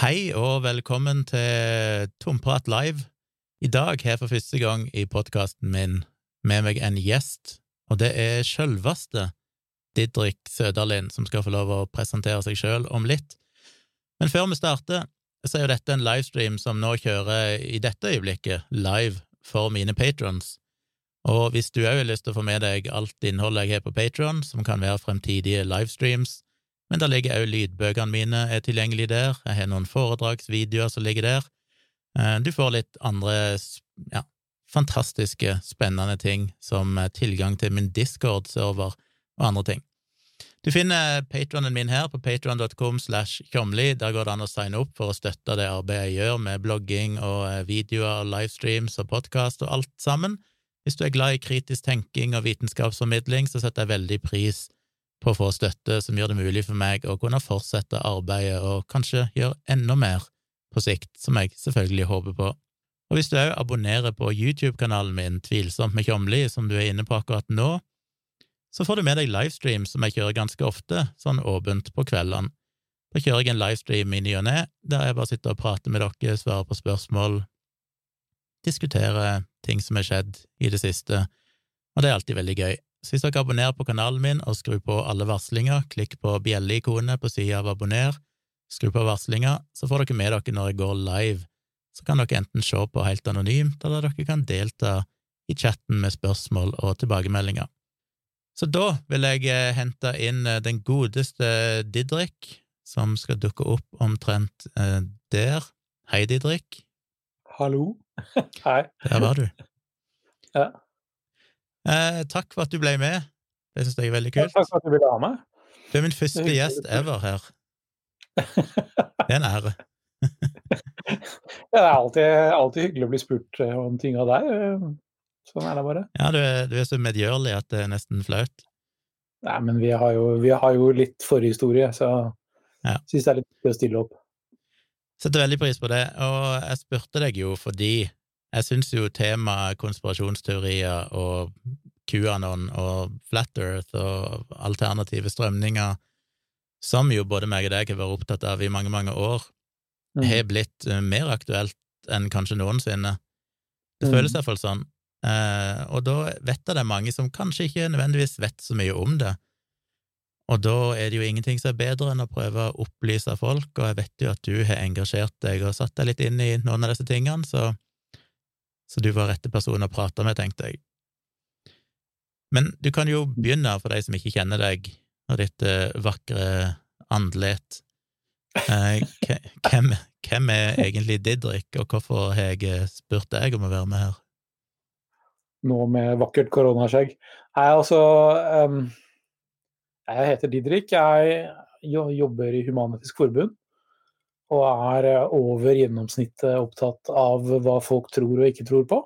Hei og velkommen til Tomprat live. I dag har jeg for første gang i podkasten min med meg en gjest, og det er sjølveste Didrik Søderlind som skal få lov å presentere seg sjøl om litt. Men før vi starter, så er jo dette en livestream som nå kjører i dette øyeblikket live for mine patrons. Og hvis du òg har lyst til å få med deg alt innholdet jeg har på Patron, som kan være fremtidige livestreams, men der ligger òg lydbøkene mine er tilgjengelig der, jeg har noen foredragsvideoer som ligger der. Eh, du får litt andre ja, fantastiske, spennende ting, som tilgang til min Discord-server og andre ting. Du finner patronen min her på patron.com slash tjomli. Der går det an å signe opp for å støtte det arbeidet jeg gjør med blogging og videoer videoer, livestreams og podkast og alt sammen. Hvis du er glad i kritisk tenking og vitenskapsformidling, så setter jeg veldig pris på å få støtte som gjør det mulig for meg å kunne fortsette arbeidet og kanskje gjøre enda mer på sikt, som jeg selvfølgelig håper på. Og hvis du òg abonnerer på YouTube-kanalen min Tvilsomt med Tjomli, som du er inne på akkurat nå, så får du med deg livestream som jeg kjører ganske ofte, sånn åpent på kveldene. Da kjører jeg en livestream i ny og ne, der jeg bare sitter og prater med dere, svarer på spørsmål, diskuterer ting som er skjedd i det siste, og det er alltid veldig gøy. Så hvis dere abonnerer på kanalen min og skrur på alle varslinger, klikk på bjelleikonet på sida av abonner, skru på varslinger, så får dere med dere når jeg går live. Så kan dere enten se på helt anonymt, eller dere kan delta i chatten med spørsmål og tilbakemeldinger. Så da vil jeg eh, hente inn eh, den godeste Didrik, som skal dukke opp omtrent eh, der. Hei, Didrik. Hallo. Hei. Der var du. Ja. Eh, takk for at du ble med. Det syns jeg er veldig kult. Takk for at du ville ha meg. Du er min første gjest ever her. Det er en ære. ja, det er alltid, alltid, hyggelig å bli spurt eh, om ting av deg. Sånn er det bare. Ja, du er, du er så medgjørlig at det er nesten flaut. Nei, men vi har jo, vi har jo litt forhistorie, så jeg ja. syns det er litt viktig å stille opp. Setter veldig pris på det, og jeg spurte deg jo fordi jeg syns jo temaet konspirasjonsteorier og QAnon og Flat Earth og alternative strømninger, som jo både meg og deg har vært opptatt av i mange, mange år, mm. har blitt eh, mer aktuelt enn kanskje noensinne. Det mm. føles iallfall sånn. Eh, og da vet jeg det er mange som kanskje ikke nødvendigvis vet så mye om det. Og da er det jo ingenting som er bedre enn å prøve å opplyse folk, og jeg vet jo at du har engasjert deg og satt deg litt inn i noen av disse tingene, så så du var rette person å prate med, tenkte jeg. Men du kan jo begynne, for de som ikke kjenner deg og ditt eh, vakre andlet. Eh, hvem, hvem, er egentlig Didrik, og hvorfor har jeg eh, spurt deg om å være med her? Nå med vakkert koronaskjegg. Nei, altså um, Jeg heter Didrik. Jeg jobber i Human-Etisk Forbund og er eh, over gjennomsnittet opptatt av hva folk tror og ikke tror på.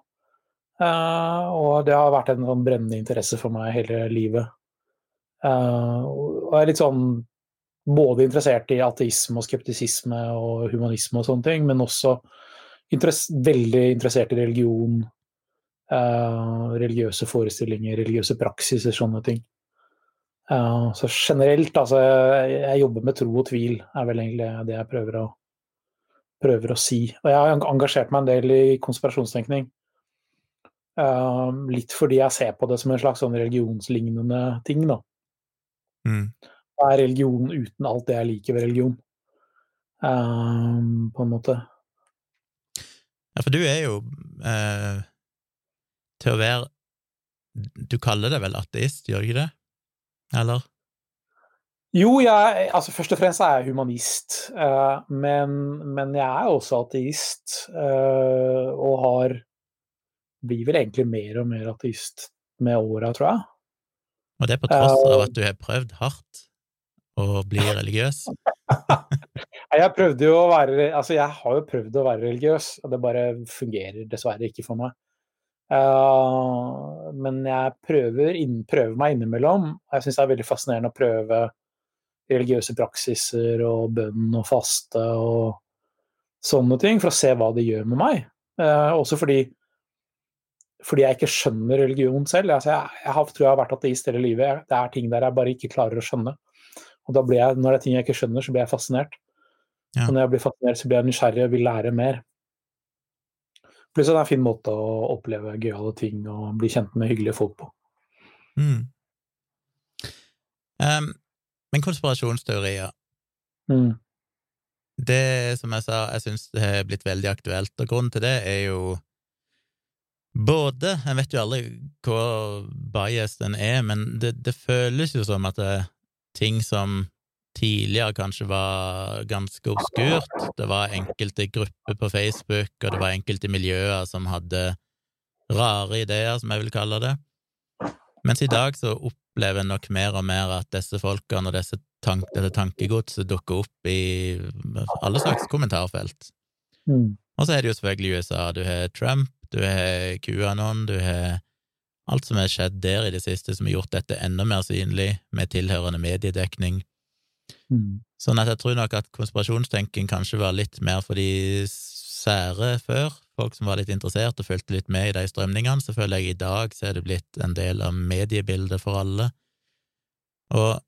Uh, og det har vært en sånn brennende interesse for meg hele livet. Uh, og jeg er litt sånn både interessert i ateisme og skeptisisme og humanisme og sånne ting, men også interess veldig interessert i religion, uh, religiøse forestillinger, religiøse praksiser, sånne ting. Så generelt, altså, jeg, jobber med tro og tvil, er vel egentlig det jeg prøver å, prøver å si. Og jeg har engasjert meg en del i konspirasjonstenkning. Uh, litt fordi jeg ser på det som en slags sånn religionslignende ting, da. Mm. Hva er religion uten alt det jeg liker ved religion? Uh, på en måte. Ja, for du er jo eh, til å være Du kaller deg vel ateist, gjør du ikke det? Eller? Jo, jeg, altså først og fremst er jeg humanist. Uh, men, men, jeg er også ateist. Uh, og har Blir vel egentlig mer og mer ateist med åra, tror jeg. Og det er på tross av at du har prøvd hardt å bli religiøs? jeg prøvde jo å være Altså, jeg har jo prøvd å være religiøs, og det bare fungerer dessverre ikke for meg. Uh, men jeg prøver, inn, prøver, meg innimellom. Jeg syns det er veldig fascinerende å prøve religiøse praksiser og bønn og faste og sånne ting, for å se hva det gjør med meg. Uh, også fordi, fordi jeg ikke skjønner religion selv. Altså jeg, jeg har, tror jeg har vært ateist hele livet. Det er ting der jeg bare ikke klarer å skjønne. Og da blir jeg, når det er ting jeg ikke skjønner, så blir jeg fascinert. Ja. Og når jeg blir fascinert, så blir jeg nysgjerrig og vil lære mer. Pluss det er en fin måte å oppleve gøyale ting og bli kjent med hyggelige folk på. Mm. Um, men konspirasjonsteorier Mm. Det, som jeg sa, jeg syns det har blitt veldig aktuelt, og grunnen til det er jo både Jeg vet jo aldri hvor bias den er, men det, det føles jo som at det ting som tidligere kanskje var ganske obskurt. Det var enkelte grupper på Facebook, og det var enkelte miljøer som hadde rare ideer, som jeg vil kalle det. Mens i dag så opplever en nok mer og mer at disse folkene og disse tank, dette tankegodset dukker opp i alle slags kommentarfelt. Mm. Og så er det jo selvfølgelig USA. Du har Trump, du har QAnon, du har alt som har skjedd der i det siste som har gjort dette enda mer synlig, med tilhørende mediedekning. Mm. Sånn at jeg tror nok at konspirasjonstenking kanskje var litt mer for de sære før, folk som var litt interessert og fulgte litt med i de strømningene. Så føler jeg i dag så er det blitt en del av mediebildet for alle. Og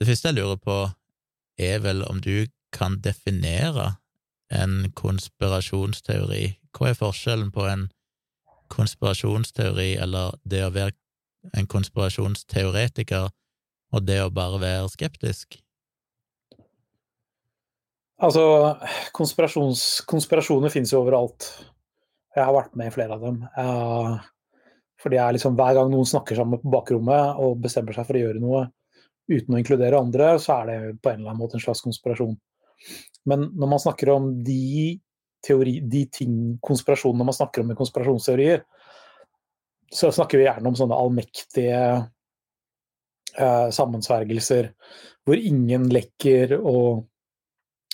det første jeg lurer på, er vel om du kan definere en konspirasjonsteori. Hva er forskjellen på en konspirasjonsteori eller det å være en konspirasjonsteoretiker og det å bare være skeptisk? Altså, konspirasjoner finnes jo overalt. Jeg har vært med i flere av dem. Uh, fordi det er liksom hver gang noen snakker sammen på bakrommet og bestemmer seg for å gjøre noe uten å inkludere andre, så er det på en eller annen måte en slags konspirasjon. Men når man snakker om de, teori, de ting, konspirasjonene man snakker om i konspirasjonsteorier, så snakker vi gjerne om sånne allmektige uh, sammensvergelser hvor ingen lekker og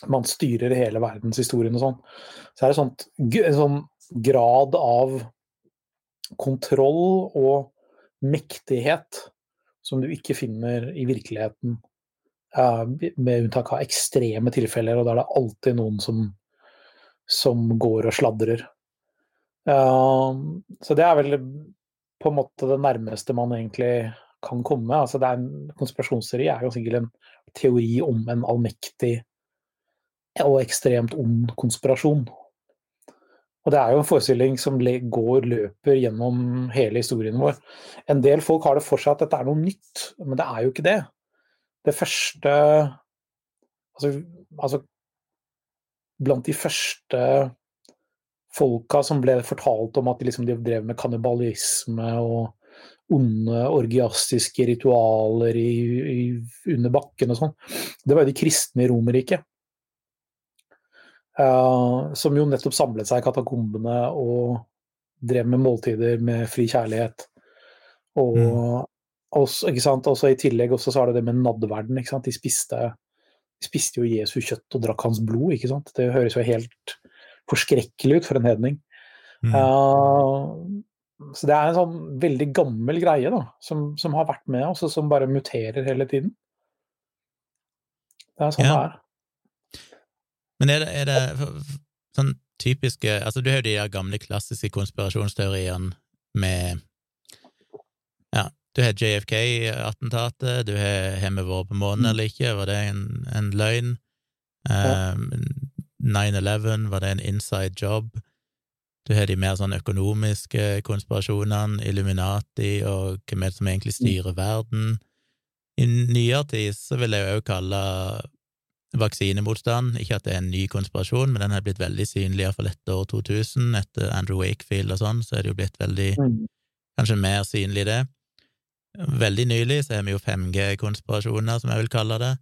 man styrer hele verdenshistorien og sånn. Så er det sånt, en sånn grad av kontroll og mektighet som du ikke finner i virkeligheten. Med unntak av ekstreme tilfeller, og da er det alltid noen som, som går og sladrer. Så det er vel på en måte det nærmeste man egentlig kan komme. Altså det er en konspirasjonsteori er jo sikkert en teori om en allmektig og ekstremt ond konspirasjon. Og det er jo en forestilling som går, løper gjennom hele historien vår. En del folk har det for seg at dette er noe nytt, men det er jo ikke det. Det første Altså, altså blant de første folka som ble fortalt om at de, liksom, de drev med kannibalisme og onde orgiastiske ritualer i, i, under bakken og sånn, det var jo de kristne i Romerriket. Uh, som jo nettopp samlet seg i katakombene og drev med måltider med fri kjærlighet. Og mm. også, også, i tillegg også så er det det med nadverden. De spiste, de, spiste, jo Jesu kjøtt og drakk hans blod. ikke sant? Det høres jo helt forskrekkelig ut for en hedning. Mm. Uh, så det er en sånn veldig gammel greie da, som, som har vært med oss, og som bare muterer hele tiden. Det er sånn ja. det er. Men er det, er det sånn typiske Altså, du har jo de der gamle, klassiske konspirasjonsteoriene med Ja, du har JFK-attentatet, du har Har vi vært på månen mm. eller ikke, var det en, en løgn? Um, 9-11, var det en inside job? Du har de mer sånn økonomiske konspirasjonene, Illuminati og hvem er det som egentlig mm. styrer verden. I nyere tid så vil jeg jo òg kalle vaksinemotstand. Ikke at det er en ny konspirasjon, men den har blitt veldig synlig iallfall etter år 2000. Etter Andrew Wakefield og sånn, så er det jo blitt veldig mm. Kanskje mer synlig, det. Veldig nylig så har vi jo 5G-konspirasjoner, som jeg vil kalle det.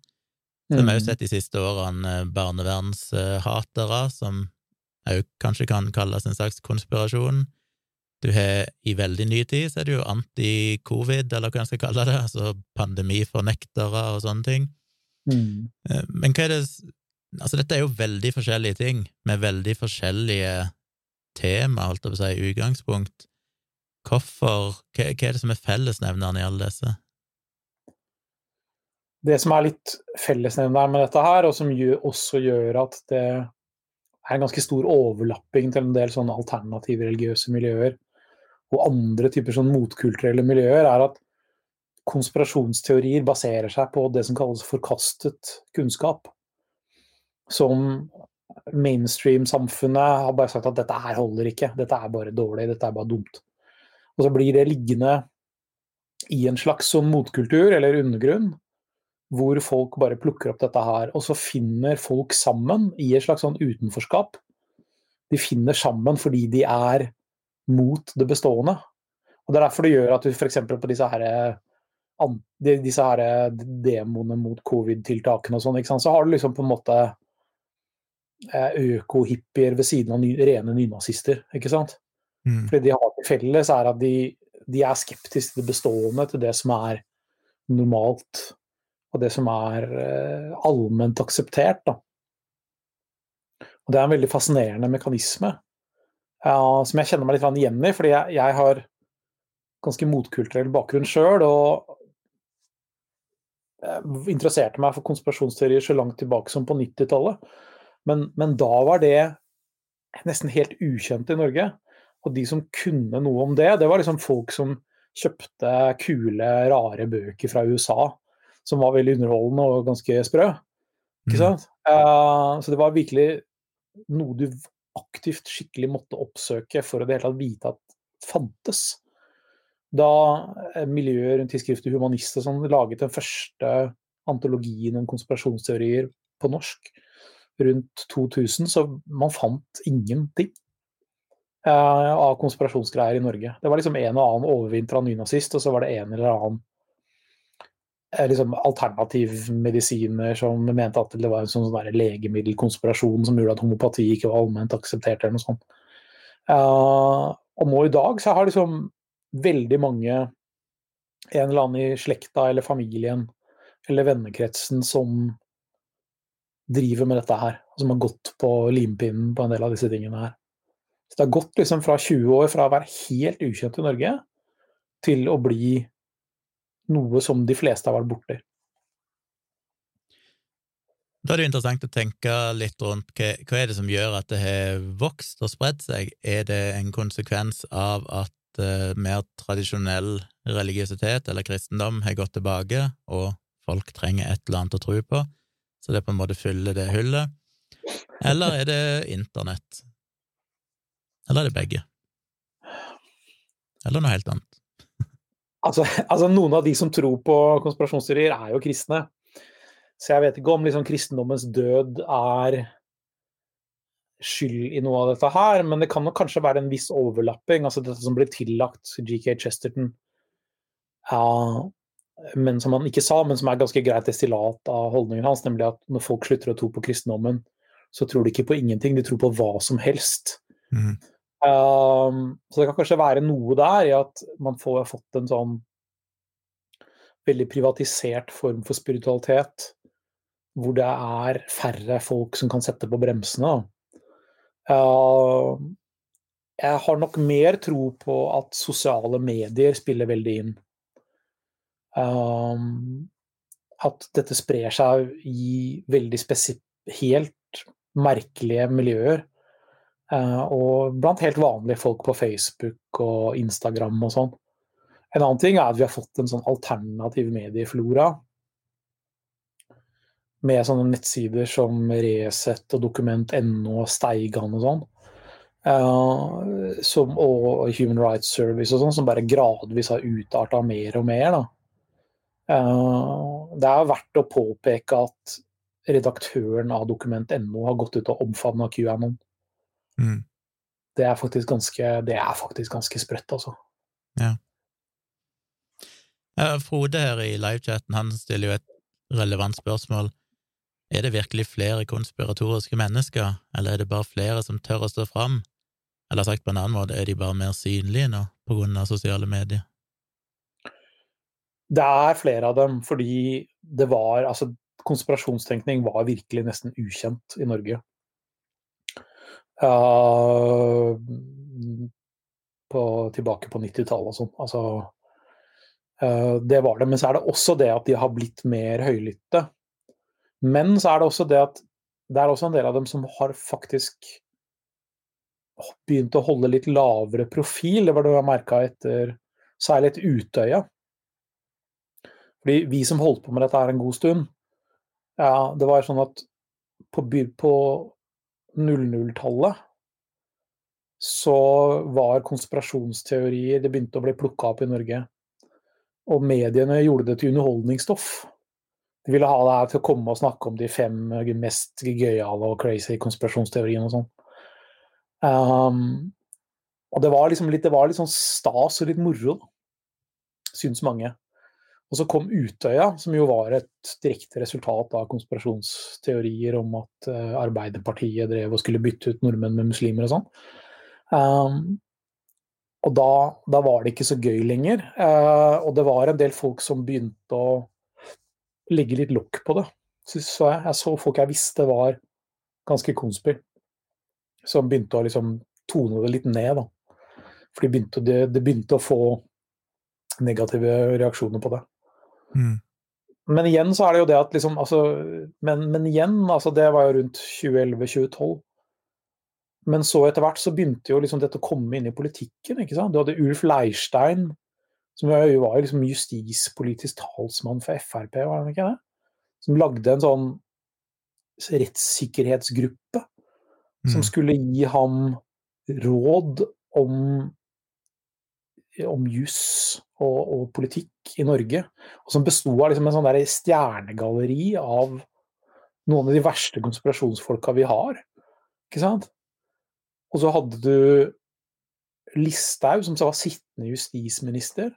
Så har vi òg sett de siste årene eh, barnevernshatere, som òg kanskje kan kalles en slags konspirasjon. Du har i veldig ny tid så er det jo anti-covid, eller hva en skal kalle det, altså pandemifornektere og sånne ting. Mm. Eh, men hva er det Altså, dette er jo veldig forskjellige ting, med veldig forskjellige tema, holdt jeg på å si, utgangspunkt. Hvorfor hva, hva er det som er fellesnevneren i alle disse? Det som er litt fellesnevneren med dette her, og som gjør, også gjør at det er en ganske stor overlapping til en del sånne alternative religiøse miljøer og andre typer sånn motkulturelle miljøer, er at konspirasjonsteorier baserer seg på det som kalles forkastet kunnskap. som mainstream-samfunnet har bare sagt at dette her holder ikke, dette er bare dårlig, dette er bare dumt. Og så blir det liggende i en slags sånn motkultur eller undergrunn, hvor folk bare plukker opp dette her. Og så finner folk sammen i et slags sånn utenforskap. De finner sammen fordi de er mot det bestående. Og Det er derfor det gjør at du f.eks. på disse her, disse her demoene mot covid-tiltakene og sånn, så har du liksom på en måte eh, øko-hippier ved siden av ny, rene nynazister, ikke sant. Mm. Fordi de har til felles er at de, de er skeptiske til det bestående, til det som er normalt og det som er eh, allment akseptert. Da. Og det er en veldig fascinerende mekanisme uh, som jeg kjenner meg litt igjen i, fordi jeg, jeg har ganske motkulturell bakgrunn sjøl. Og interesserte meg for konspirasjonsteorier så langt tilbake som på 90-tallet. Men, men, da var det nesten helt ukjent i Norge. Og de som kunne noe om det, det var liksom folk som kjøpte kule, rare bøker fra USA som var veldig underholdende og ganske sprø. Ikke mm. Uh, så det var virkelig noe du aktivt skikkelig måtte oppsøke for å det hele tatt vite at fantes. Da eh, miljøet rundt tidsskriftet Humanist og sånn laget den første antologien om konspirasjonsteorier på norsk rundt 2000, så man fant ingenting eh, av konspirasjonsgreier i Norge. Det var liksom en og annen overvintra nynazist, og så var det en eller annen Eh, liksom alternativmedisiner som mente at det var en sånn legemiddelkonspirasjon som gjorde at homopati ikke var allment akseptert, eller noe sånt. Uh, og nå i dag så har liksom veldig mange en eller annen i slekta eller familien eller vennekretsen som driver med dette her, som har gått på limpinnen på en del av disse tingene her. Så det har gått liksom fra 20 år fra å være helt ukjent i Norge til å bli noe som de fleste har vært borti. Da er det interessant å tenke litt rundt hva, hva er det som gjør at det har vokst og spredd seg. Er det en konsekvens av at uh, mer tradisjonell religiøsitet eller kristendom har gått tilbake, og folk trenger et eller annet å tro på, så det på en måte fyller det hullet? Eller er det internett? Eller er det begge? Eller noe helt annet? Altså, altså, noen av de som tror på konspirasjonsteorier, er jo kristne. Så jeg vet ikke om liksom, kristendommens død er skyld i noe av dette her, men det kan nok kanskje være en viss overlapping. Altså dette som ble tillagt GK Chesterton, ja, men som han ikke sa, men som er ganske greit destillat av holdningen hans, nemlig at når folk slutter å tro på kristendommen, så tror de ikke på ingenting, de tror på hva som helst. Mm. Um, så det kan kanskje være noe der i at man får fått en sånn veldig privatisert form for spiritualitet, hvor det er færre folk som kan sette på bremsene. Uh, jeg har nok mer tro på at sosiale medier spiller veldig inn. Um, at dette sprer seg i veldig helt merkelige miljøer. Eh, og blant helt vanlige folk på Facebook og Instagram og sånn. En annen ting er at vi har fått en sånn alternativ medieflora. Med sånne nettsider som Resett og Dokument.no og Steigan og sånn. Uh, som, og Human Rights Service og sånn, som bare gradvis har utarta mer og mer. Uh, det er verdt å påpeke at redaktøren av Dokument.no har gått ut og omfavna QAnon. Mm. Det er faktisk ganske, det er faktisk ganske sprøtt, altså. Ja. ja. Frode her i livechatten, han stiller jo et relevant spørsmål. Er det virkelig flere konspiratoriske mennesker, eller er det bare flere som tør å stå fram? Eller sagt på en annen måte, er de bare mer synlige nå på grunn av sosiale medier? Det er flere av dem, fordi det var Altså, konspirasjonstenkning var virkelig nesten ukjent i Norge. Uh, på, tilbake på 90-tallet og sånn. Altså, uh, det var det. Men så er det også det at de har blitt mer høylytte. Men så er det også det at det er også en del av dem som har faktisk begynt å holde litt lavere profil. Det var det jeg merka etter særlig etter Utøya. Fordi vi som holdt på med dette her en god stund, ja, det var sånn at på, på 00-tallet så var konspirasjonsteorier Det begynte å bli plukka opp i Norge. Og mediene gjorde det til underholdningsstoff. De ville ha her til å komme og snakke om de fem mest gøyale og crazy konspirasjonsteoriene og sånn. Um, og det var liksom litt, det var litt sånn stas og litt moro, da. syns mange. Og så kom Utøya, som jo var et direkte resultat av konspirasjonsteorier om at uh, Arbeiderpartiet drev og skulle bytte ut nordmenn med muslimer og sånn. Um, og da, da var det ikke så gøy lenger. Uh, og det var en del folk som begynte å legge litt lokk på det. Så, så jeg, jeg så folk jeg visste var ganske konspi, som begynte å liksom tone det litt ned. da. For det begynte, det, det begynte å få negative reaksjoner på det. Mm. Men igjen så er det jo det at liksom altså, men, men igjen, altså det var jo rundt 2011-2012. Men så etter hvert så begynte jo liksom dette å komme inn i politikken. ikke sant? Du hadde Ulf Leirstein, som jo var liksom justispolitisk talsmann for Frp, var han ikke det? Som lagde en sånn rettssikkerhetsgruppe som Mm. skulle gi ham råd om om juss og, og politikk i Norge. Og som besto av liksom en sånn der stjernegalleri av noen av de verste konspirasjonsfolka vi har. Ikke sant? Og så hadde du Listhaug, som var sittende justisminister,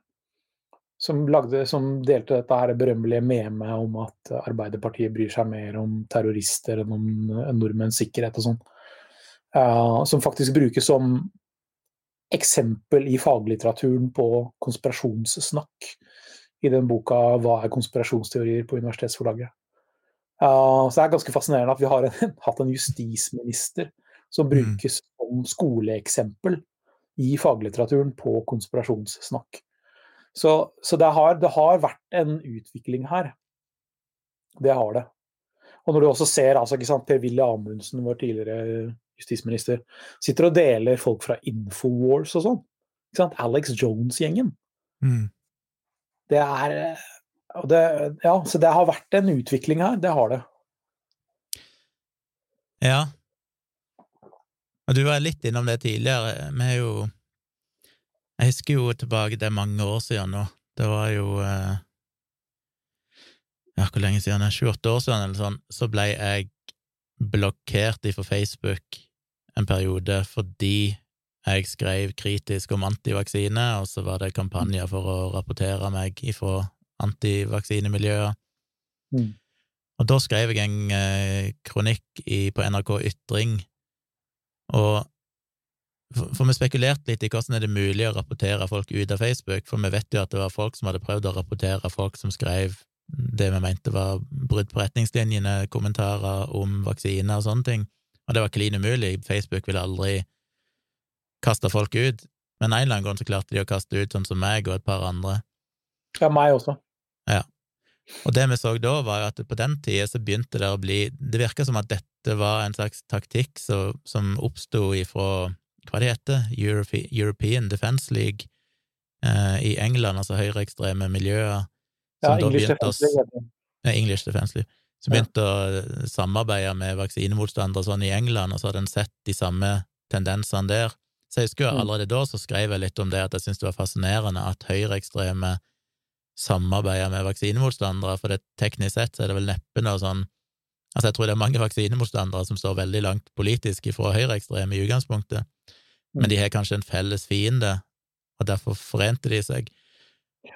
som, lagde, som delte dette her berømmelige memet om at Arbeiderpartiet bryr seg mer om terrorister enn om nordmenns sikkerhet og sånn. Uh, som faktisk brukes som eksempel i faglitteraturen på konspirasjonssnakk i den boka 'Hva er konspirasjonsteorier?' på universitetsforlaget. Uh, så det er ganske fascinerende at vi har en, hatt en justisminister som Mm. brukes som skoleeksempel i faglitteraturen på konspirasjonssnakk. Så, så det, har, det har vært en utvikling her. Det har det. Og når du også ser altså, ikke sant, Per-Willy Amundsen, vår tidligere justisminister, sitter og deler folk fra Infowars og sånn. Ikke sant? Alex Jones-gjengen. Mm. Det er eh, det, Ja, så det har vært en utvikling her. Det har det. Ja. Og du var litt innom det tidligere. Vi har jo Jeg husker jo tilbake, det er mange år siden nå. Det var jo eh, Ja, hvor lenge siden? Sju-åtte år siden, eller sånn. Så ble jeg blokkert ifra Facebook en periode fordi jeg skrev kritisk om antivaksine, og så var det kampanjer for å rapportere meg ifra antivaksinemiljøer. Mm. Og da skrev jeg en eh, kronikk i, på NRK Ytring, og for, vi spekulerte litt i hvordan er det mulig å rapportere folk ut av Facebook, for vi vet jo at det var folk som hadde prøvd å rapportere folk som skrev det vi mente var brudd på retningslinjene, kommentarer om vaksiner og sånne ting, og det var klin umulig, Facebook ville aldri kaste folk ut, men en eller annen gang så klarte de å kaste ut sånn som meg og et par andre. Ja, meg også. Ja. Og det vi så da, var jo at på den tida så begynte det å bli Det virka som at dette var en slags taktikk så, som oppsto ifra hva det heter, Europe, European Defence League eh, i England, altså høyreekstreme miljøer, Ja, som da English begynte å League ja, English Defence League, som Ja. begynte å samarbeide med vaksinemotstandere sånn i England, og så hadde en sett de samme tendensene der. Så jeg husker jo Mm. allerede da så skrev jeg litt om det, at jeg syntes det var fascinerende at høyreekstreme samarbeider med vaksinemotstandere, for det teknisk sett så er det vel neppe noe sånn Altså, jeg tror det er mange vaksinemotstandere som står veldig langt politisk ifra høyreekstreme i utgangspunktet, men de har kanskje en felles fiende, og derfor forente de seg.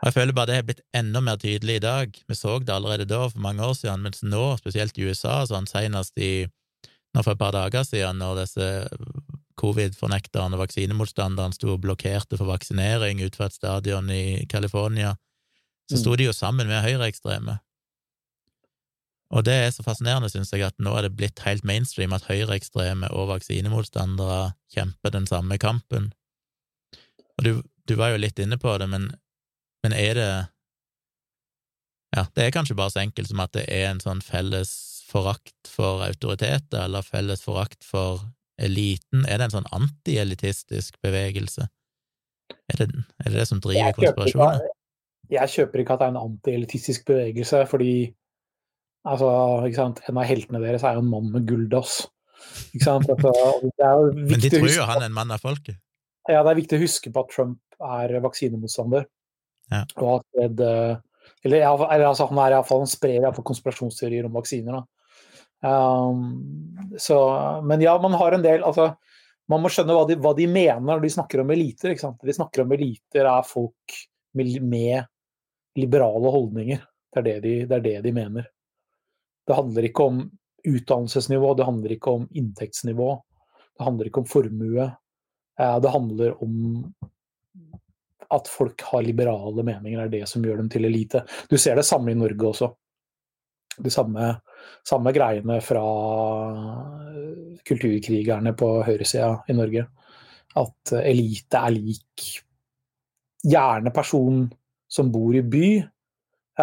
Og jeg føler bare det har blitt enda mer tydelig i dag. Vi så det allerede da, for mange år siden, mens nå, spesielt i USA, sånn senest i nå for et par dager siden, når disse covid-fornekterne og vaksinemotstanderne sto og blokkerte for vaksinering utenfor et stadion i California, så sto de jo sammen med høyreekstreme. Og det er så fascinerende, synes jeg, at nå er det blitt helt mainstream at høyreekstreme og vaksinemotstandere kjemper den samme kampen. Og du, du var jo litt inne på det, men, men er det Ja, det er kanskje bare så enkelt som at det er en sånn felles forakt for autoriteter, eller felles forakt for eliten? Er det en sånn antielitistisk bevegelse? Er det, er det det som driver konspirasjonen? jeg kjøper ikke at det er en antielitistisk bevegelse, fordi Altså? En av heltene deres er jo en mann med gulldass. Det er Men de tror jo han er en mann av folket. Ja, det er viktig å huske på at Trump er vaksinemotstander. Ja. Og at Fred eh, Eller, eller altså, han er Han sprer iallfall konspirasjonsteorier om vaksiner. Um, så, men ja, man har en del altså, Man må skjønne hva de, hva de mener når de snakker om eliter. De snakker om eliter er folk med, med liberale holdninger. Det er det, de, det er det de mener. Det handler ikke om utdannelsesnivå, det handler ikke om inntektsnivå. Det handler ikke om formue. Eh, Det handler om at folk har liberale meninger, er det som gjør dem til elite. Du ser det samme i Norge også. De samme, samme greiene fra kulturkrigerne på høyresida i Norge. At eh, elite er lik gjerne person som bor i by, eh,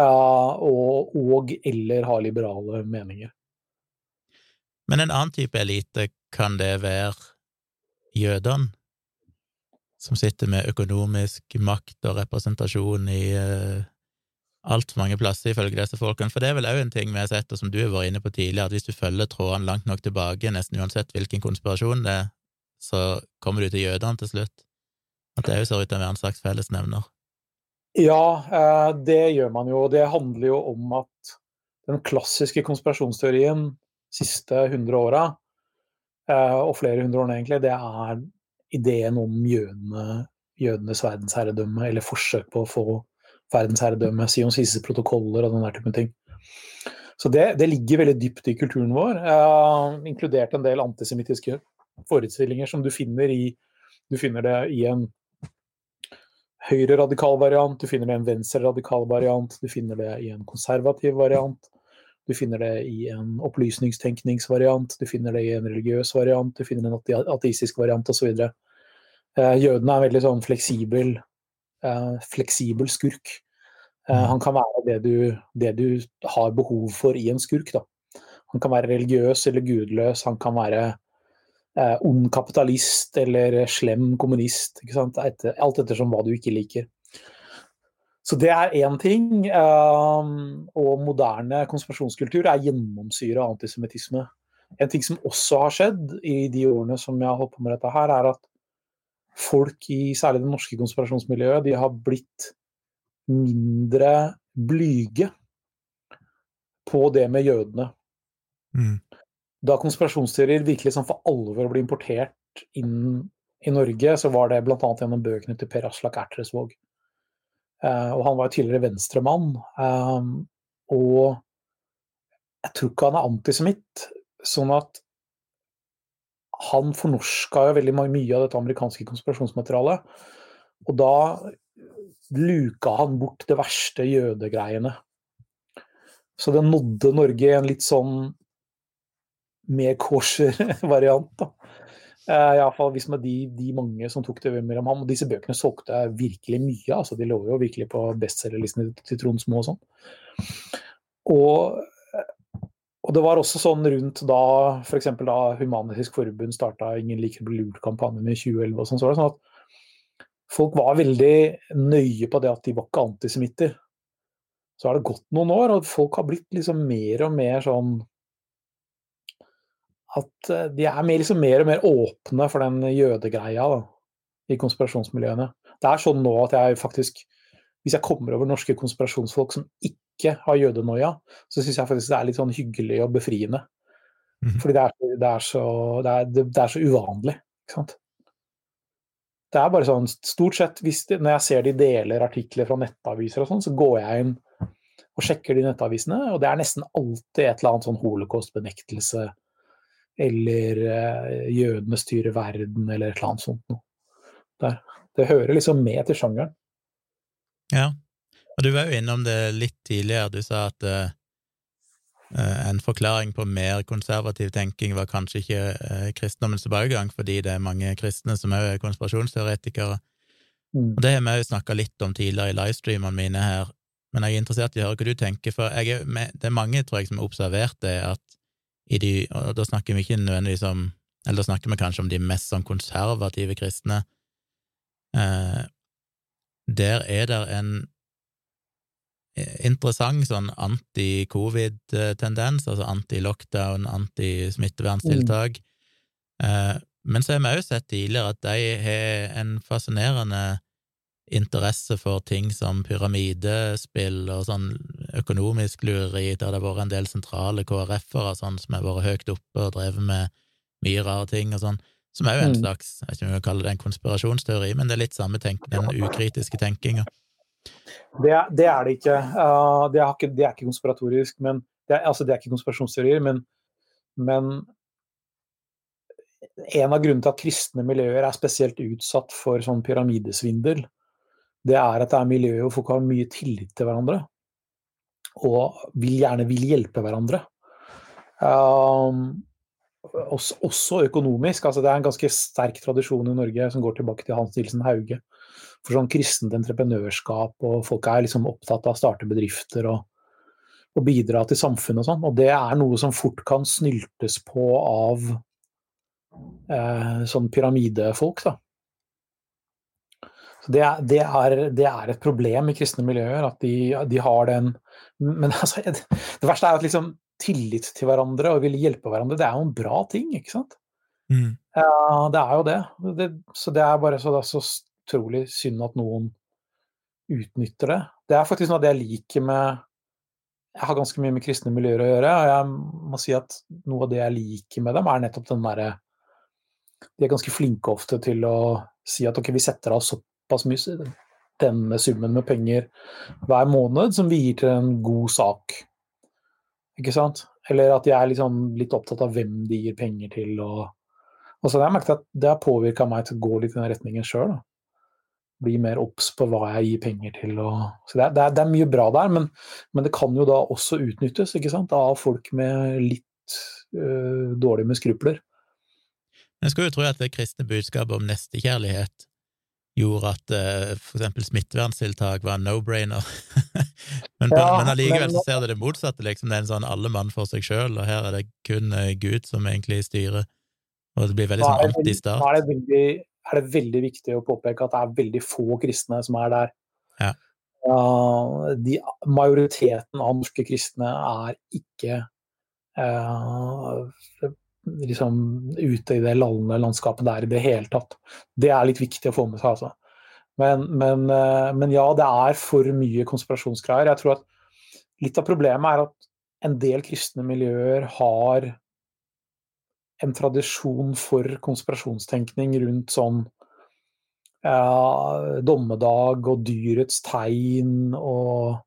og, og eller har liberale meninger. Men en annen type elite, kan det være jødene? Som sitter med økonomisk makt og representasjon i uh, altfor mange plasser, ifølge disse folkene. For det er vel òg en ting vi har sett, og som du har vært inne på tidligere, at hvis du følger trådene langt nok tilbake, nesten uansett hvilken konspirasjon det er, så kommer du til jødene til slutt. At det òg ser ut til å være en slags fellesnevner. Ja, eh, det gjør man jo. Det handler jo om at den klassiske konspirasjonsteorien siste 100 åra, eh, og flere hundre årene egentlig, det er ideen om jødene, jødenes verdensherredømme, eller forsøk på å få verdensherredømme, Sions siste protokoller og den der typen ting. Så det, det ligger veldig dypt i kulturen vår, eh, inkludert en del antisemittiske forestillinger som du finner i Du finner det i en høyre-radikal variant, du finner det i en venstre-radikal variant, du finner det i en konservativ variant, du finner det i en opplysningstenkningsvariant, du finner det i en religiøs variant, du finner en ateistisk variant osv. Eh, jøden er en veldig sånn fleksibel, eh, fleksibel skurk. Eh, han kan være det du, det du har behov for i en skurk. Da. Han kan være religiøs eller gudløs, han kan være eh, ond kapitalist eller slem kommunist. Etter, alt ettersom hva du ikke liker. Så det er én ting. Eh, og moderne konspirasjonskultur er gjennomsyra av antisemittisme. En ting som også har skjedd i de årene som jeg har holdt på med dette her, er at folk i særlig det norske konspirasjonsmiljøet, de har blitt mindre blyge på det med jødene. Mm. Da konspirasjonsteorier virkelig sånn for alvor ble importert inn i Norge, så var det bl.a. gjennom bøkene til Per Aslak Ertresvåg. Eh, og han var jo tidligere venstremann. Um, og jeg tror ikke han er antisemitt, sånn at han fornorska jo veldig mye av dette amerikanske konspirasjonsmaterialet. Og da luka han bort det verste jødegreiene. Så det nådde Norge i en litt sånn mer kosher variant. da. Eh, Iallfall hvis med de, de mange som tok det mellom ham. Og disse bøkene solgte virkelig mye. altså De lå jo virkelig på bestselgerlistene til Trond Små og sånn. Og, og det var også sånn rundt da f.eks. da Human-Etisk Forbund starta 'Ingen liker å bli lurt'-kampanjen i 2011 og sånn, så var det sånn at folk var veldig nøye på det at de var ikke antisemitter. Så har det gått noen år, og folk har blitt liksom mer og mer sånn at eh, de er mer, liksom mer og mer åpne for den jødegreia da, i konspirasjonsmiljøene. Det er sånn nå at jeg faktisk, hvis jeg kommer over norske konspirasjonsfolk som ikke har jødenoia, så syns jeg faktisk det er litt sånn hyggelig og befriende. Mhm. Fordi det er, det er, så, det er, det, er så uvanlig. Ikke sant? Det er bare sånn, stort sett, hvis det, Når jeg ser de deler artikler fra nettaviser, og sånn, så går jeg inn og sjekker de nettavisene, og det er nesten alltid et eller annet sånn holocaust-benektelse eller eh, jødene styrer verden, eller et eller annet sånt noe. Der. Det hører liksom med til sjangeren. Ja, og du var jo innom det litt tidligere. Du sa at eh, eh, en forklaring på mer konservativ tenking var kanskje ikke eh, kristendommens tilbakegang, fordi det er mange kristne som òg er konspirasjonsteoretikere. Mm. Og det har vi jo snakka litt om tidligere i livestreamene mine her, men jeg er interessert i å høre hva du tenker, for er, med, det er mange, tror jeg, som har observert det, at de, og da snakker vi ikke nødvendigvis om Eller da snakker vi kanskje om de mest sånn konservative kristne. Eh, der er det en interessant sånn anti-covid-tendens, altså anti-lockdown, anti-smitteverntiltak. Mm. Men så har vi òg sett tidligere at de har en fascinerende interesse for ting som pyramidespill og sånn økonomisk lureri, der det har vært en del sentrale KrF-ere sånn, som har vært høyt oppe og drevet med mye rare ting og sånn, som er jo en mm. slags, jeg vet ikke om jeg kalle det en konspirasjonsteori, men det er litt samme tenk, den ukritiske tenkinga. Det, det, er det ikke. Uh, det, er ikke. det, er ikke. konspiratorisk, men det er, altså det er ikke konspirasjonsteorier, men, men en av grunnene til at kristne miljøer er spesielt utsatt for sånn pyramidesvindel, det er at det er miljøer hvor folk har mye tillit til hverandre. Og vil gjerne vil hjelpe hverandre. Um, også, også, økonomisk. altså Det er en ganske sterk tradisjon i Norge som går tilbake til Hans Nielsen Hauge. For sånn kristent entreprenørskap, og folk er liksom opptatt av å starte bedrifter og, og bidra til samfunnet og sånn. Og det er noe som fort kan snyltes på av eh, sånn pyramidefolk, da. Så det det, er, det er, et problem i kristne miljøer at de, de har den Men altså, det verste er at liksom tillit til hverandre og ville hjelpe hverandre, det er jo en bra ting, ikke sant? Mm. Ja, det er jo det. det. Så det er bare så, det er så utrolig synd at noen utnytter det. Det er faktisk noe av det jeg liker med Jeg har ganske mye med kristne miljøer å gjøre, og jeg må si at noe av det jeg liker med dem, er nettopp den derre De er ganske flinke ofte til å si at ok, vi setter av såpass mye denne summen med penger hver måned som vi gir til en god sak. Ikke sant? Eller at jeg er liksom litt opptatt av hvem de gir penger til. Og, og så har jeg merket at det har påvirka meg til å gå litt i den retningen sjøl. Bli mer obs på hva jeg gir penger til. Og, så det er, det, er, det er, mye bra der, men, men, det kan jo da også utnyttes ikke sant? av folk med litt øh, dårlig med skrupler. Jeg skulle jo tro at det kristne budskapet om nestekjærlighet gjorde at uh, for eksempel smitteverntiltak var en no-brainer. men, ja, men allikevel så ser du det motsatte, liksom. Det er en sånn alle mann for seg sjøl, og her er det kun uh, Gud som egentlig styrer. Og det blir veldig sånn anti-stat. Da er det, veldig, er det veldig viktig å påpeke at det er veldig få kristne som er der. Ja. Uh, de, majoriteten av norske kristne er ikke uh, liksom ute i det lallende landskapet der i det hele tatt. Det er litt viktig å få med seg, altså. Men, men, eh, men, ja, det er for mye konspirasjonsgreier. Jeg tror at litt av problemet er at en del kristne miljøer har en tradisjon for konspirasjonstenkning rundt sånn ja, dommedag og dyrets tegn og,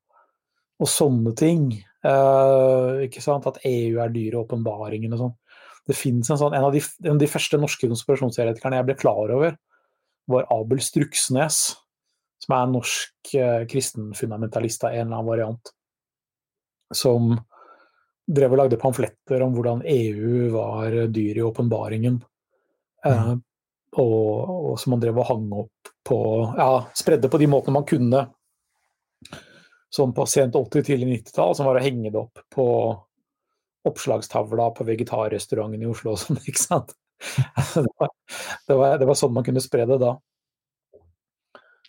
og sånne ting. Uh, ikke sant? At EU er dyret åpenbaringen og sånn det finnes en sånn, en av, de, en av de første norske konspirasjonsteoretikerne jeg ble klar over, var Abel Struksnes, som er en norsk eh, kristenfundamentalist av en eller annen variant. Som drev og lagde pamfletter om hvordan EU var dyr i åpenbaringen. Eh, mm. og, og, som han drev og hang opp på Ja, spredde på de måtene man kunne. Sånn på sent 80-, tidlig 90-tall, som var å henge det opp på oppslagstavla på vegetarrestauranten i Oslo og sånn, ikke sant. Det var, det, var, det var, sånn man kunne spre det da.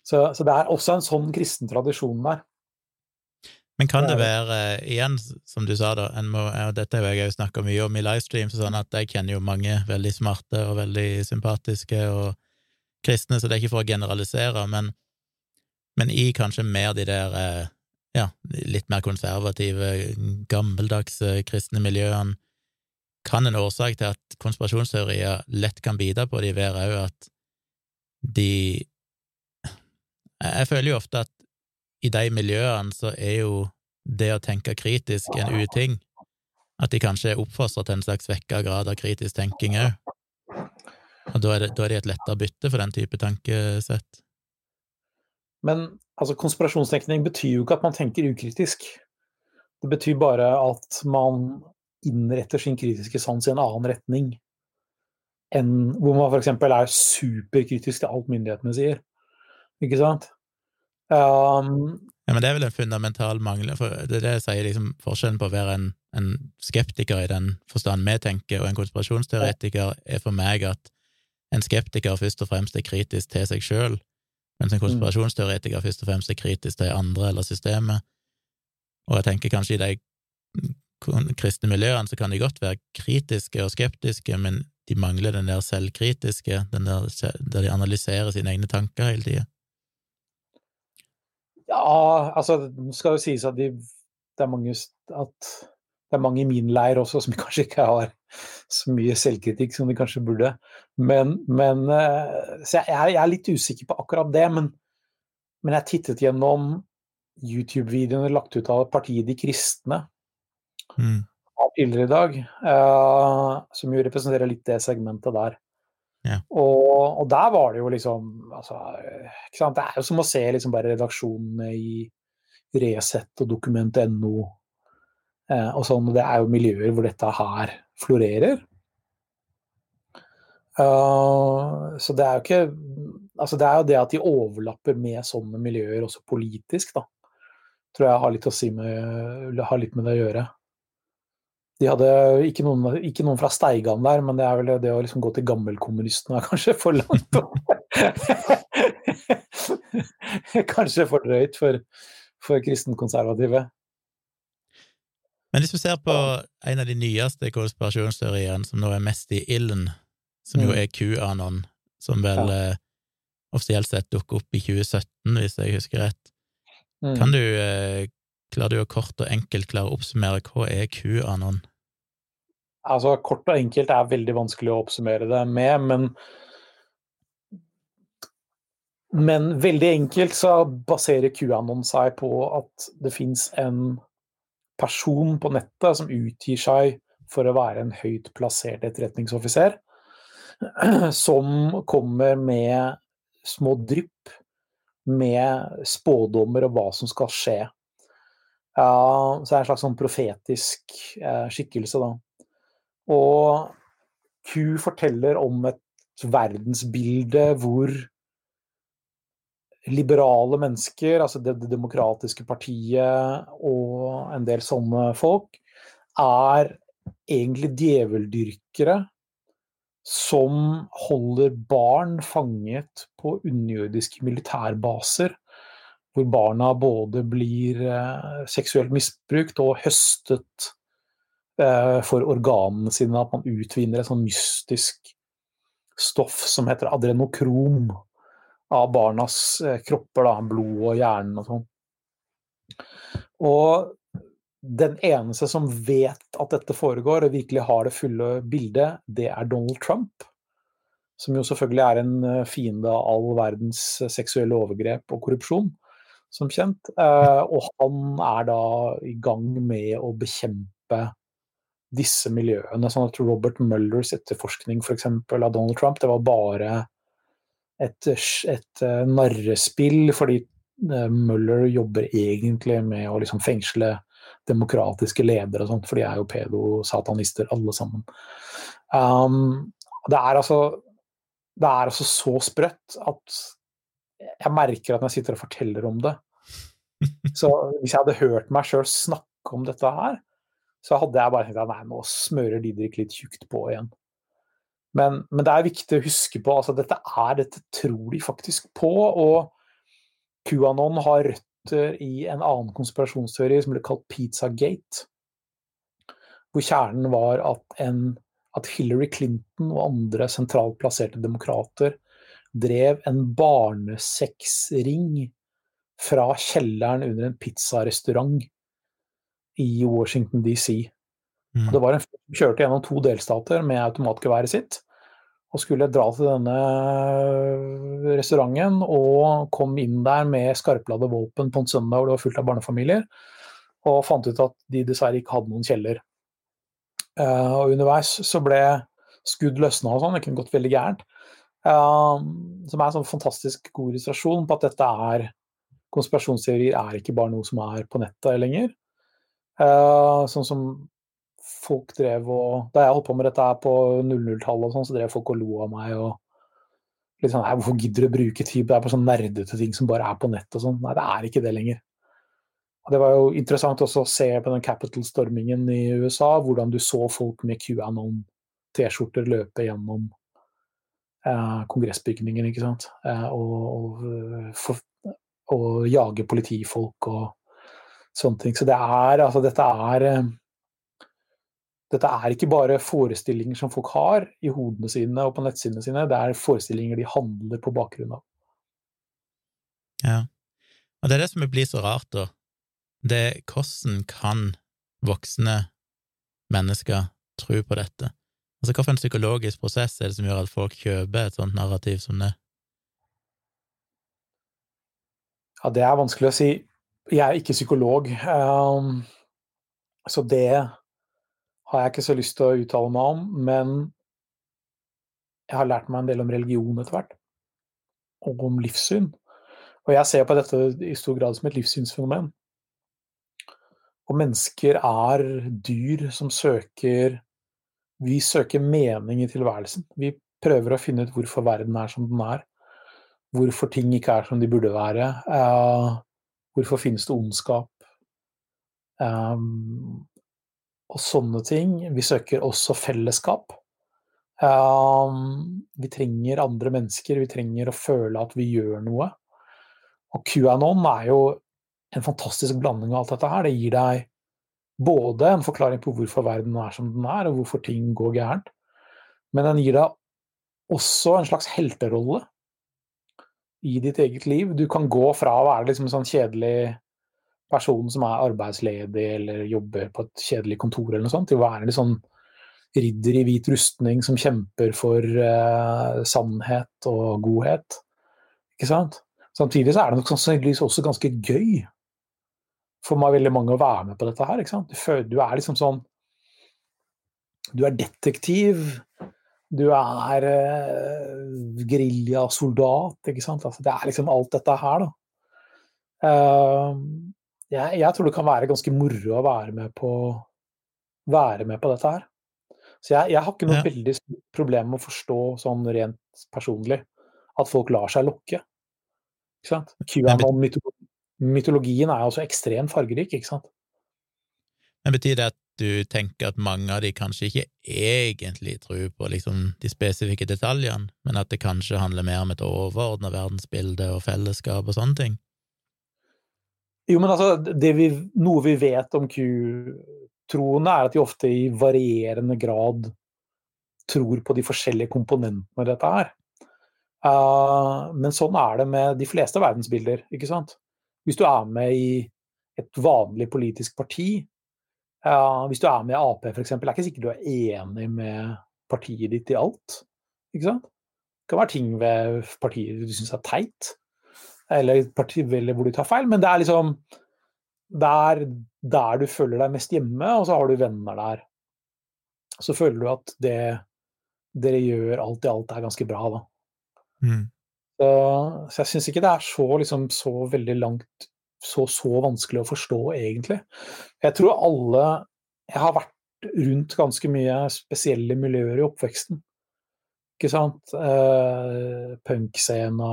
Så, så, det er også en sånn kristen tradisjon der. Men kan det være, igjen, som du sa, da, må, og dette har jeg jo snakka mye om i livestreams, sånn at jeg kjenner jo mange veldig smarte og veldig sympatiske og kristne, så det er ikke for å generalisere, men, men i kanskje mer de der eh, ja, litt mer konservative, gammeldagse kristne miljøene, kan en årsak til at konspirasjonsteorier lett kan bidra på de, være òg at de Jeg føler jo ofte at i de miljøene så er jo det å tenke kritisk en uting. At de kanskje er oppfostra til en slags svekka grad av kritisk tenking òg. Og da er, det, da er de et lettere bytte for den type tankesett. Men altså, konspirasjonstenkning betyr jo ikke at man tenker ukritisk. Det betyr bare at man innretter sin kritiske sans i en annen retning enn hvor man f.eks. er superkritisk til alt myndighetene sier. Ikke sant? Um, ja, men det er vel en fundamental mangel, for det er det jeg sier liksom forskjellen på å være en, en skeptiker i den forstand vi tenker, og en konspirasjonsteoretiker, er for meg at en skeptiker først og fremst er kritisk til seg sjøl, mens en mm. konspirasjonsteoretiker først og fremst er kritisk til andre eller systemet. Og jeg tenker kanskje i de kristne miljøene så kan de godt være kritiske og skeptiske, men de mangler den der selvkritiske, den der der de analyserer sine egne tanker hele tida. Ja, altså det skal jo sies at de, det, er mange, at det er mange i min leir også som kanskje ikke har så mye selvkritikk som de kanskje burde. Men, men eh, Så jeg, jeg, er litt usikker på akkurat det. Men, men jeg tittet gjennom YouTube-videoene lagt ut av partiet De kristne mm. tidligere i dag, uh, som jo representerer litt det segmentet der. Ja. Og, og, der var det jo liksom altså, Det er jo som å se liksom bare redaksjonene i Resett og Dokument.no eh, og sånn. Det er jo miljøer hvor dette her florerer. Uh, så det er jo ikke Altså det er jo det at de overlapper med sånne miljøer også politisk, da. Tror jeg har litt, si med, har litt med det å gjøre. De hadde ikke noen, ikke noen, fra Steigan der, men det er vel det å liksom gå til gammelkommunistene er kanskje for langt Kanskje for drøyt for, for kristenkonservative. Men hvis vi ser på en av de nyeste konspirasjonsteoriene som nå er mest i ilden, som jo mm. er QAnon, som vel ja. eh, offisielt sett dukker opp i 2017, hvis jeg husker rett, mm. kan du eh, Klarer du å kort og enkelt klare å oppsummere hva er QAnon? Altså, kort og enkelt er veldig vanskelig å oppsummere det med, men men veldig enkelt så baserer QAnon seg på at det fins en person på nettet som utgir seg for å være en høyt plassert etterretningsoffiser, som kommer med små drypp med spådommer om hva som skal skje ja, så er det en slags sånn profetisk eh, skikkelse, da. Og Q forteller om et verdensbilde hvor liberale mennesker, altså Det, det demokratiske partiet og en del sånne folk, er egentlig djeveldyrkere som holder barn fanget på underjordiske militærbaser hvor barna både blir eh, seksuelt misbrukt og høstet eh, for organene sine. At man utvinner et sånn mystisk stoff som heter adrenokrom av barnas eh, kropper. Da, blod og hjernen og sånn. Og den eneste som vet at dette foregår, og virkelig har det fulle bildet, det er Donald Trump. Som jo selvfølgelig er en fiende av all verdens seksuelle overgrep og korrupsjon som kjent. Eh, og han er da i gang med å bekjempe disse miljøene. Sånn at Robert Mullers etterforskning f.eks. av Donald Trump, det var bare et, et uh, narrespill, fordi Møller Muller jobber egentlig med å liksom fengsle demokratiske ledere og sånt, for de er jo pedo-satanister alle sammen. Um, det er altså det er altså så sprøtt at jeg merker at når jeg sitter og forteller om det Så hvis jeg hadde hørt meg sjøl snakke om dette her, så hadde jeg bare tenkt at nei, nå smører Didrik litt tjukt på igjen. Men, men, det er viktig å huske på altså dette er, dette tror de faktisk på. Og QAnon har røtter i en annen konspirasjonsteori som ble kalt Pizzagate. Hvor kjernen var at, en, at Hillary Clinton og andre sentralt plasserte demokrater drev en barnesexring fra kjelleren under en pizzarestaurant i Washington DC. Mm. Det var en fyr som kjørte gjennom to delstater med automatgeværet sitt og skulle dra til denne restauranten og kom inn der med skarpladde våpen på en søndag hvor det var fullt av barnefamilier, og fant ut at de dessverre ikke hadde noen kjeller. Uh, og underveis så ble skudd løsna og sånn, det kunne gått veldig gærent. Uh, som er en sånn fantastisk god illustrasjon på at dette er konspirasjonsteorier er ikke bare noe som er på nettet lenger. Uh, sånn som folk drev og Da jeg holdt på med dette her på 00-tallet, sånn, så drev folk og lo av meg. og litt sånn, Hvorfor gidder du å bruke tid på det er på sånn nerdete ting som bare er på nett og sånn? Nei, det er ikke det lenger. Og det var jo interessant også å se på den Capital-stormingen i USA, hvordan du så folk med QAnon-T-skjorter løpe gjennom eh, kongressbygningen, ikke sant. Eh, og, og for, og jage politifolk og sånne ting. Så det er altså dette er eh, dette er ikke bare forestillinger som folk har i hodene sine og på nettsidene sine, det er forestillinger de handler på bakgrunn av. Ja, og det er det som blir så rart, da. Det er hvordan kan voksne mennesker tro på dette? Altså, hvilken psykologisk prosess er det som gjør at folk kjøper et sånt narrativ som det? Ja, det er vanskelig å si. Jeg er ikke psykolog, um, så det har jeg ikke så lyst til å uttale meg om. Men jeg har lært meg en del om religion etter hvert, og om livssyn. Og jeg ser på dette i stor grad som et livssynsfenomen. Og mennesker er dyr som søker Vi søker mening i tilværelsen. Vi prøver å finne ut hvorfor verden er som den er. Hvorfor ting ikke er som de burde være. Uh, hvorfor finnes det ondskap? Og sånne ting. Vi søker også fellesskap. Um, vi trenger andre mennesker, vi trenger å føle at vi gjør noe. Og QAnon er jo en fantastisk blanding av alt dette her. Det gir deg både en forklaring på hvorfor verden er som den er, og hvorfor ting går gærent, men den gir deg også en slags helterolle i ditt eget liv. Du kan gå fra å være liksom en sånn kjedelig person som er arbeidsledig eller jobber på et kjedelig kontor, eller noe sånt, til å være en sånn ridder i hvit rustning som kjemper for uh, sannhet og godhet. Ikke sant? Samtidig så er det nok sannsynligvis også ganske gøy for meg veldig mange å være med på dette her. ikke sant? Du, er liksom sånn Du er detektiv. Du er uh, geriljasoldat, ikke sant. Altså, det er liksom alt dette her, da. Uh, jeg, jeg, tror det kan være ganske moro å være med på, være med på dette her. Så jeg, jeg har ikke noe ja. veldig problem med å forstå sånn rent personlig at folk lar seg lokke. Ikke sant? QAnon-mytologien er altså ekstremt fargerik, ikke sant. Men betyr det at du tenker at mange av de kanskje ikke egentlig tror på liksom de spesifikke detaljene, men at det kanskje handler mer om et overordna verdensbilde og fellesskap og sånne ting? Jo, men altså, vi, noe vi vet om Q-troende, er at de ofte i varierende grad tror på de forskjellige komponentene dette er. Uh, men sånn er det med de fleste verdensbilder, ikke sant. Hvis du er med i et vanlig politisk parti, uh, hvis du er med i Ap f.eks., er ikke sikkert du er enig med partiet ditt i alt. Ikke sant? Det kan være ting ved partiet du syns er teit eller partiveldet hvor du tar feil, men det er liksom der, der, du føler deg mest hjemme, og så har du venner der. Så føler du at det dere gjør alt i alt er ganske bra, da. Mm. Så, så, jeg syns ikke det er så, liksom, så veldig langt så, så vanskelig å forstå, egentlig. Jeg tror alle Jeg har vært rundt ganske mye spesielle miljøer i oppveksten. Ikke sant? Eh, Punkscena,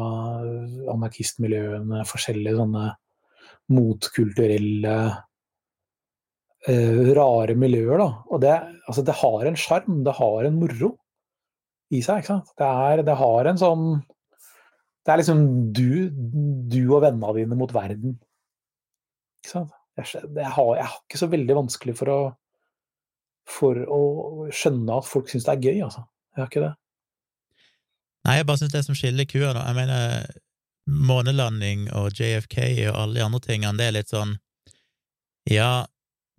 anarkistmiljøene, forskjellige sånne motkulturelle eh, rare miljøer, da. Og det, altså, det har en sjarm, det har en moro i seg, ikke sant. Det, er, det har en sånn Det er liksom du, du og vennene dine mot verden. Ikke sant. Jeg, jeg, har, jeg har ikke så veldig vanskelig for å for å skjønne at folk syns det er gøy, altså. Jeg har ikke det. Nei, jeg bare syns det som skiller kua, da Jeg mener, månelanding og JFK og alle de andre tingene, det er litt sånn Ja,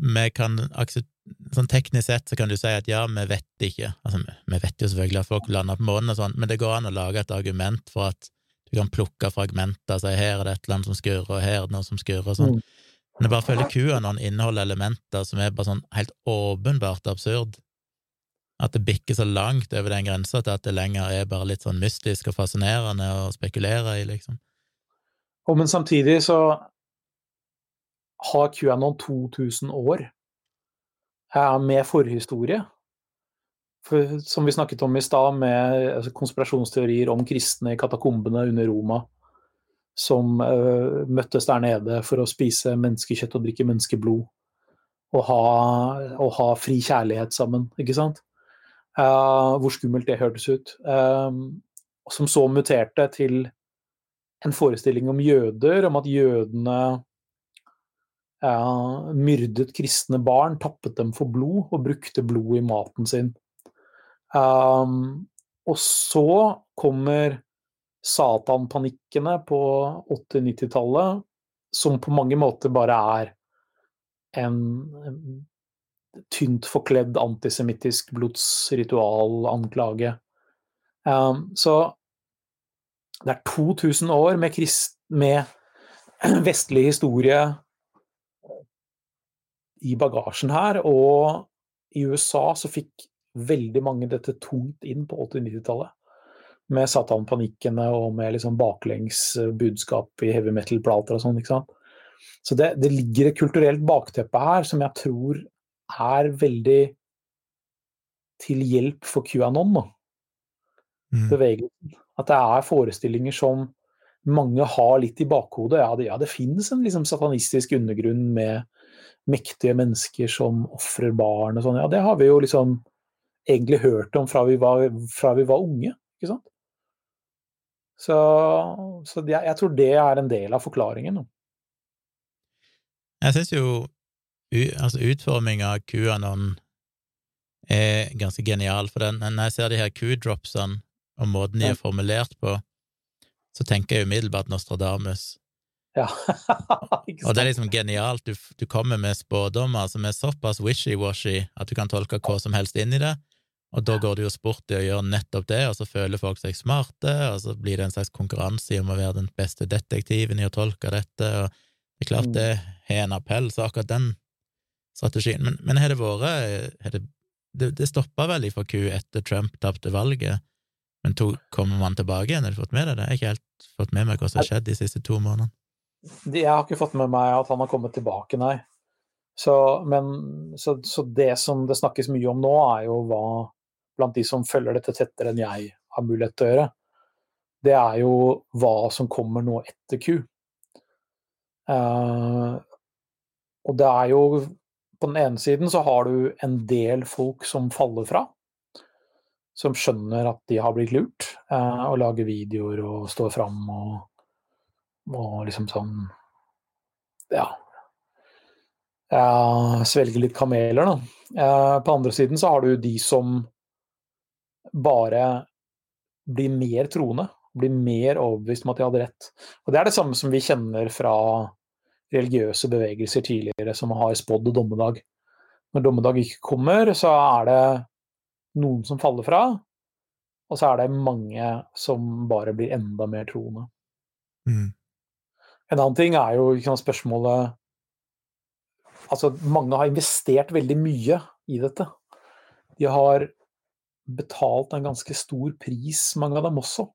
vi kan akseptere Sånn teknisk sett så kan du si at ja, vi vet ikke, altså vi vet jo selvfølgelig at folk lander på månen og sånn, men det går an å lage et argument for at du kan plukke fragmenter, si her er det et eller annet som skurrer, og her er det noe som skurrer, og sånn. Mm. Men jeg bare føler QAnon inneholder elementer som er bare sånn helt åpenbart absurd, at det bikker så langt over den grensa til at det lenger er bare litt sånn mystisk og fascinerende å spekulere i, liksom. Og men samtidig så har QAnon 2000 år med forhistorie. For, som vi snakket om i stad, med altså, konspirasjonsteorier om kristne i katakombene under Roma som uh, møttes der nede for å spise menneskekjøtt og drikke menneskeblod. Og ha, og ha fri kjærlighet sammen, ikke sant? Uh, hvor skummelt det hørtes ut. Uh, som så muterte til en forestilling om jøder, om at jødene uh, myrdet kristne barn, tappet dem for blod og brukte blod i maten sin. Um, og så kommer Satan-panikkene på 80-90-tallet, som på mange måter bare er en tynt forkledd antisemittisk blodsritualanklage. Um, så det er 2000 år med, krist, med vestlig historie i bagasjen her, og i USA så fikk veldig mange dette tungt inn på 80-90-tallet. Med Satan-panikkene og med liksom baklengs budskap i heavy metal-plater og sånn. Så det, det, ligger et kulturelt bakteppe her som jeg tror er veldig til hjelp for QAnon. Mm. Bevegelsen. At det er forestillinger som mange har litt i bakhodet. Ja, det, ja, det finnes en liksom, satanistisk undergrunn med mektige mennesker som ofrer barn og sånn. Ja, det har vi jo liksom egentlig hørt om fra vi var, fra vi var unge, ikke sant. Så, så jeg, jeg, tror det er en del av forklaringen. Jeg syns jo altså utforminga av QAnon er ganske genial, for den, når jeg ser de her Q-dropsene og måten de er formulert på, så tenker jeg umiddelbart Nostradamus. Ja. og det er liksom genialt. Du, du kommer med spådommer som er såpass wishy-washy at du kan tolke hva som helst inn i det, og da går det jo sport i å gjøre nettopp det, og så føler folk seg smarte, og så blir det en slags konkurranse om å være den beste detektiven i å tolke dette, og det er klart mm. det har en appell, så akkurat den strategien Men, men har det vært det, det, det stoppa vel ifra Q etter Trump tapte valget, men to, kommer man tilbake igjen? Har du fått med deg det? Jeg har ikke helt fått med meg hva som har skjedd de siste to månedene. Jeg har ikke fått med meg at han har kommet tilbake, nei. Så, men, så, så, det som det snakkes mye om nå, er jo hva blant de som følger dette tettere enn jeg har mulighet til å gjøre, det er jo hva som kommer nå etter Q. Uh, og det er jo På den ene siden så har du en del folk som faller fra som skjønner at de har blitt lurt, eh, og lager videoer og står fram og, og liksom sånn Ja. Svelger litt kameler, da. Eh, på andre siden så har du de som bare blir mer troende, blir mer overbevist om at de hadde rett. Og Det er det samme som vi kjenner fra religiøse bevegelser tidligere, som har spådd dommedag. Når dommedag ikke kommer, så er det noen som faller fra, og så er det mange som bare blir enda mer troende. Mm. En annen ting er jo sant, spørsmålet Altså, mange har investert veldig mye i dette. De har betalt en ganske stor pris, mange av dem også.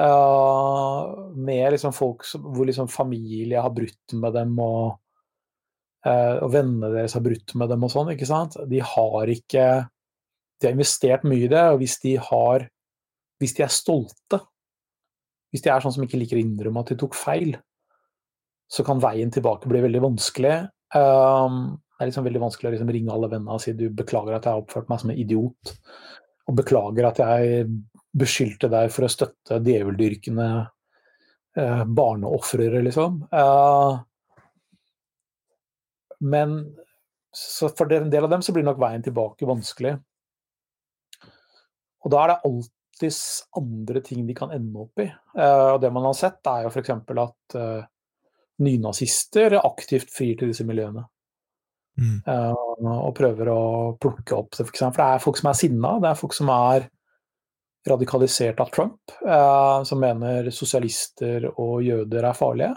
Uh, med liksom folk som, hvor liksom familie har brutt med dem, og, uh, og vennene deres har brutt med dem og sånn. ikke sant? De har ikke de har investert mye i det, og hvis de har Hvis de er stolte, hvis de er sånn som ikke liker å innrømme at de tok feil, så kan veien tilbake bli veldig vanskelig. Uh, det er liksom veldig vanskelig å liksom ringe alle vennene og si du beklager at jeg har oppført meg som en idiot. Og beklager at jeg beskyldte deg for å støtte djeveldyrkende eh, barneofrere, liksom. Eh, men for en del av dem så blir nok veien tilbake vanskelig. Og da er det alltids andre ting de kan ende opp i. Eh, og det man har sett, er jo f.eks. at eh, nynazister aktivt frir til disse miljøene. Mm. Uh, og prøver å plukke opp det, for, for det er folk som er sinna, det er folk som er radikalisert av Trump, eh, som mener sosialister og jøder er farlige.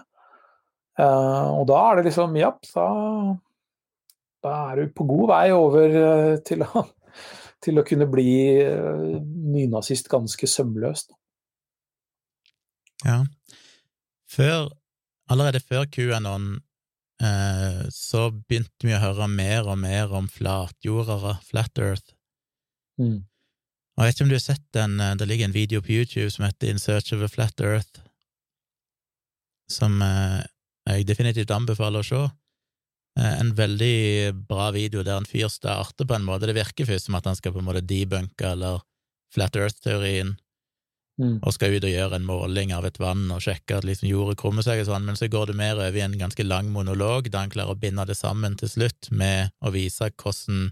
og da er det liksom Ja, da, da er du på god vei over til å til å kunne bli uh, nynazist ganske sømløst. Ja. Før, allerede før QAnon eh, så begynte vi å høre mer og mer om flatjordere, Flat Earth. Mm. Jeg vet ikke om du har sett den, eh, det ligger en video på YouTube som heter In Search of a Flat Earth, som eh, jeg definitivt anbefaler å se. Eh, en veldig bra video der en fyr starter på en måte Det virker først som at han skal på en måte debunke eller Flat Earth-teorien, Mm. og skal ut og gjøre en måling av et vann og sjekke at liksom jordet krummer seg og sånn, men så går det mer over i en ganske lang monolog der han klarer å binde det sammen til slutt med å vise hvordan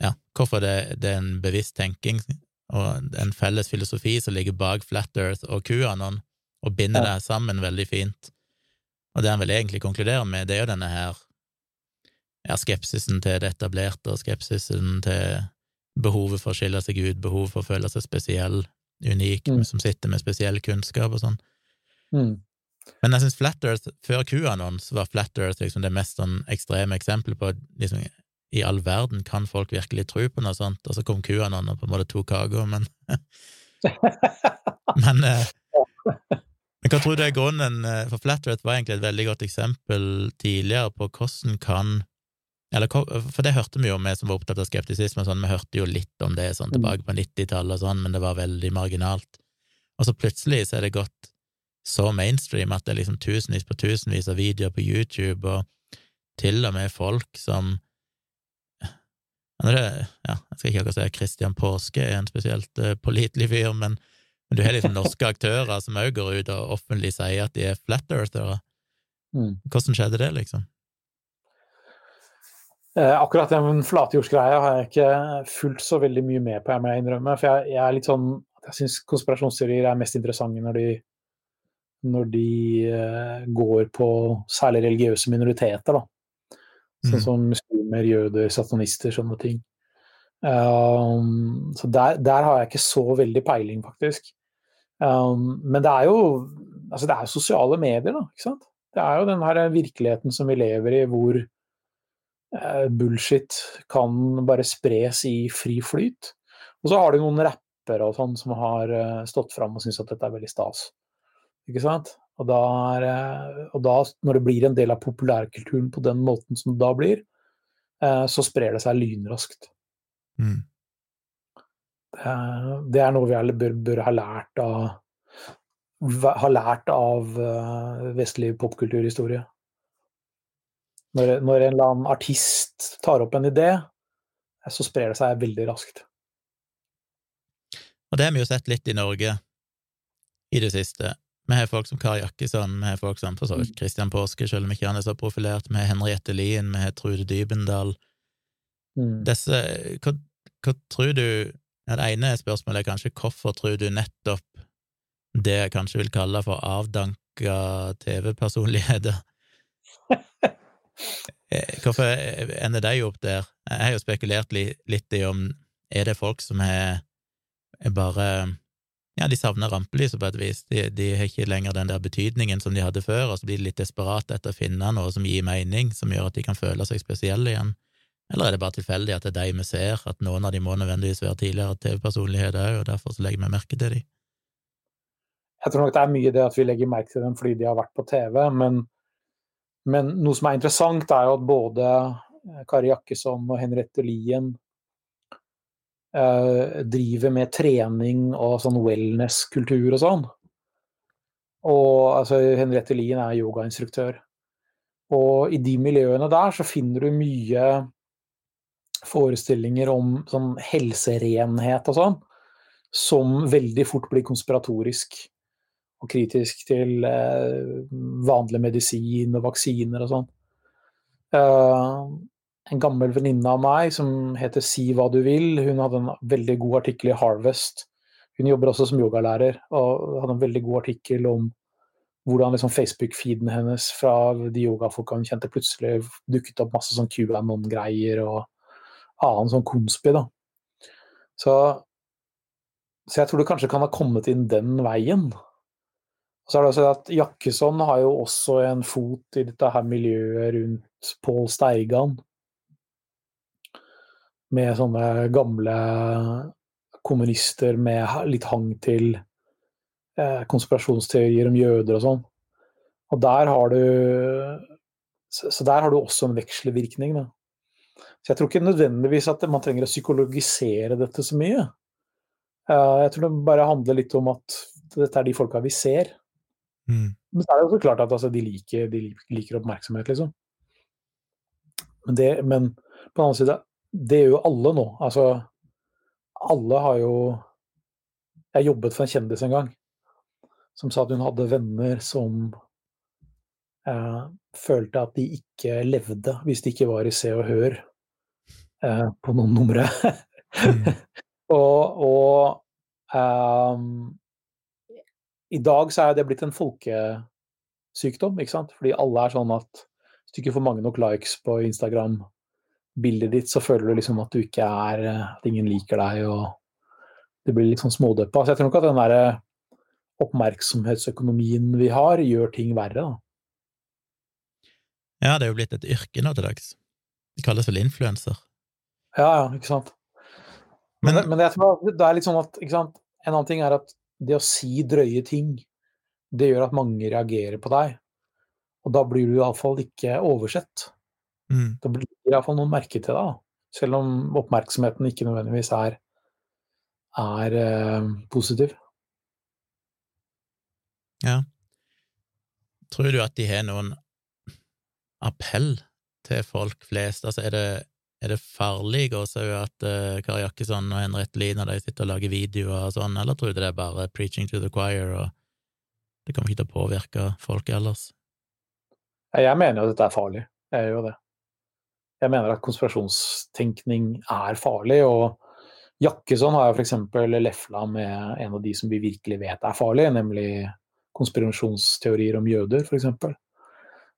ja, hvorfor det, det er en bevisst tenking og en felles filosofi som ligger bak Flat Earth og QAnon, og binder Ja. det sammen veldig fint. Og det han vel egentlig konkluderer med, det er jo denne her ja, skepsisen til det etablerte, og skepsisen til behovet for å skille seg ut, behovet for å føle seg spesiell, unik, Mm. som sitter med spesiell kunnskap og sånn. Mm. Men jeg syns Flat Earth, før QAnon, så var Flat Earth liksom det mest sånn ekstreme eksempelet på liksom, i all verden kan folk virkelig tro på noe sånt, og så kom QAnon og på en måte tok kaka, men Men, eh, men hva tror du er grunnen? eh, For Flatrate var egentlig et veldig godt eksempel tidligere på hvordan kan eller, For det hørte vi jo, vi som var opptatt av skeptisisme, sånn, vi hørte jo litt om det sånn tilbake på 90-tallet, sånn, men det var veldig marginalt. Og så plutselig så er det gått så mainstream at det er liksom tusenvis på tusenvis av videoer på YouTube, og til og med folk som det, ja, jeg skal ikke akkurat si at Christian Påske er en spesielt uh, pålitelig fyr, men, men du har liksom norske aktører som òg går ut og offentlig sier at de er flat earthere. Mm. Hvordan skjedde det, liksom? Eh, akkurat den flatjordsgreia har jeg ikke fulgt så veldig mye med på, jeg må innrømme. For jeg, jeg er litt sånn Jeg syns konspirasjonsteorier er mest interessante når de, når de eh, går på særlig religiøse minoriteter, da. Sånn Mhm. som muslimer, jøder, satanister, sånne ting. Um, så der, der har jeg ikke så veldig peiling, faktisk. Um, men det er jo altså det er sosiale medier, da. ikke sant? Det er jo den her virkeligheten som vi lever i, hvor uh, bullshit kan bare spres i fri flyt. Og så har du noen rappere og sånn som har uh, stått fram og syns at dette er veldig stas. Ikke sant? Og da, er, eh, og da, når det blir en del av populærkulturen på den måten som det da blir, eh, så sprer det seg lynraskt. Mm. Det er noe vi alle bør, bør ha lært av ha lært av eh, vestlig popkulturhistorie. Når, når en eller annen artist tar opp en idé, så sprer det seg veldig raskt. Og det har vi jo sett litt i Norge i det siste. Vi har folk som Kari Jakkesson, vi har folk som for så vidt Christian Påske, selv om ikke han er så profilert, vi har Henriette Lien, vi har Trude Dybendal. Mm. Disse, hva, hva tror du ja, Det ene spørsmålet er kanskje hvorfor tror du nettopp det jeg kanskje vil kalle for avdanka TV-personligheter Eh, Hvorfor ender de opp der? Jeg har jo spekulert litt i om er det folk som er, er bare Ja, de savner rampelyset på et vis. De, de har ikke lenger den der betydningen som de hadde før, og så blir de litt desperate etter å finne noe som gir mening, som gjør at de kan føle seg spesielle igjen. Eller er det bare tilfeldig at det er de vi ser, at noen av de må nødvendigvis være tidligere TV-personligheter òg, og derfor så legger vi merke til de? Jeg tror nok det er mye det at vi legger merke til dem fordi de har vært på TV, men, men noe som er interessant, er jo at både eh, Kari Jakkesson og Henriette Lien driver med trening og sånn wellness-kultur og sånn. Og altså, Henriette Lien er yogainstruktør. Og i de miljøene der så finner du mye forestillinger om sånn helserenhet og sånn, som veldig fort blir konspiratorisk og kritisk til eh, vanlig medisin og vaksiner og sånn. Eh, en gammel venninne av meg som heter Si hva du vil, hun hadde en veldig god artikkel i Harvest. Hun jobber også som yogalærer, og hadde en veldig god artikkel om hvordan liksom Facebook-feeden hennes fra de yogafolka hun kjente, plutselig dukket opp masse sånn QAnon-greier og annen sånn konspi. da. Så, så jeg tror det kanskje kan ha kommet inn den veien. Så er det også at Jakkesson har jo også en fot i dette her miljøet rundt Pål Steigan. Med sånne gamle kommunister med litt hang til eh, konspirasjonsteorier om jøder og sånn. Og der har du så, der har du også en vekselvirkning, da. Så jeg tror ikke nødvendigvis at man trenger å psykologisere dette så mye. Eh, jeg tror det bare handler litt om at dette er de folka vi ser. Mm. Men så er det jo så klart at altså, de, liker, de liker oppmerksomhet, liksom. Men, det, men på den annen side, det gjør jo alle nå. Altså, alle har jo Jeg jobbet for en kjendis en gang som sa at hun hadde venner som eh, følte at de ikke levde hvis de ikke var i Se og Hør eh, på noen numre. Mm. og og um, i dag så er det blitt en folkesykdom, ikke sant? Fordi alle er sånn at hvis du ikke får mange nok likes på Instagram-bildet ditt, så føler du liksom at du ikke er At ingen liker deg, og det blir litt sånn smådøppa. Så jeg tror nok at den derre oppmerksomhetsøkonomien vi har, gjør ting verre, da. Ja, det er jo blitt et yrke nå til dags. Det kalles vel influenser. Ja, ja, ikke sant. Men, Men- men jeg tror det er litt sånn at? En annen ting er at det å si drøye ting, det gjør at mange reagerer på deg. Og da blir du iallfall ikke oversett. Mm. Da blir det iallfall noen merke til deg. Selv om oppmerksomheten ikke nødvendigvis er, er eh, positiv. Ja. Tror du at de har noen appell til folk flest? Altså, er det, er det farlig også at uh, Kari Jakkesson og Henriette Lie når de sitter og lager videoer og sånn, eller tror du det er bare preaching to the choir, og det kommer ikke til å påvirke folk ellers? Jeg mener jo at dette er farlig. Jeg gjør jo det. Jeg mener at konspirasjonstenkning er farlig, og Jakkesson har jo f.eks. lefla med en av de som vi virkelig vet er farlig, nemlig konspirasjonsteorier om jøder, f.eks.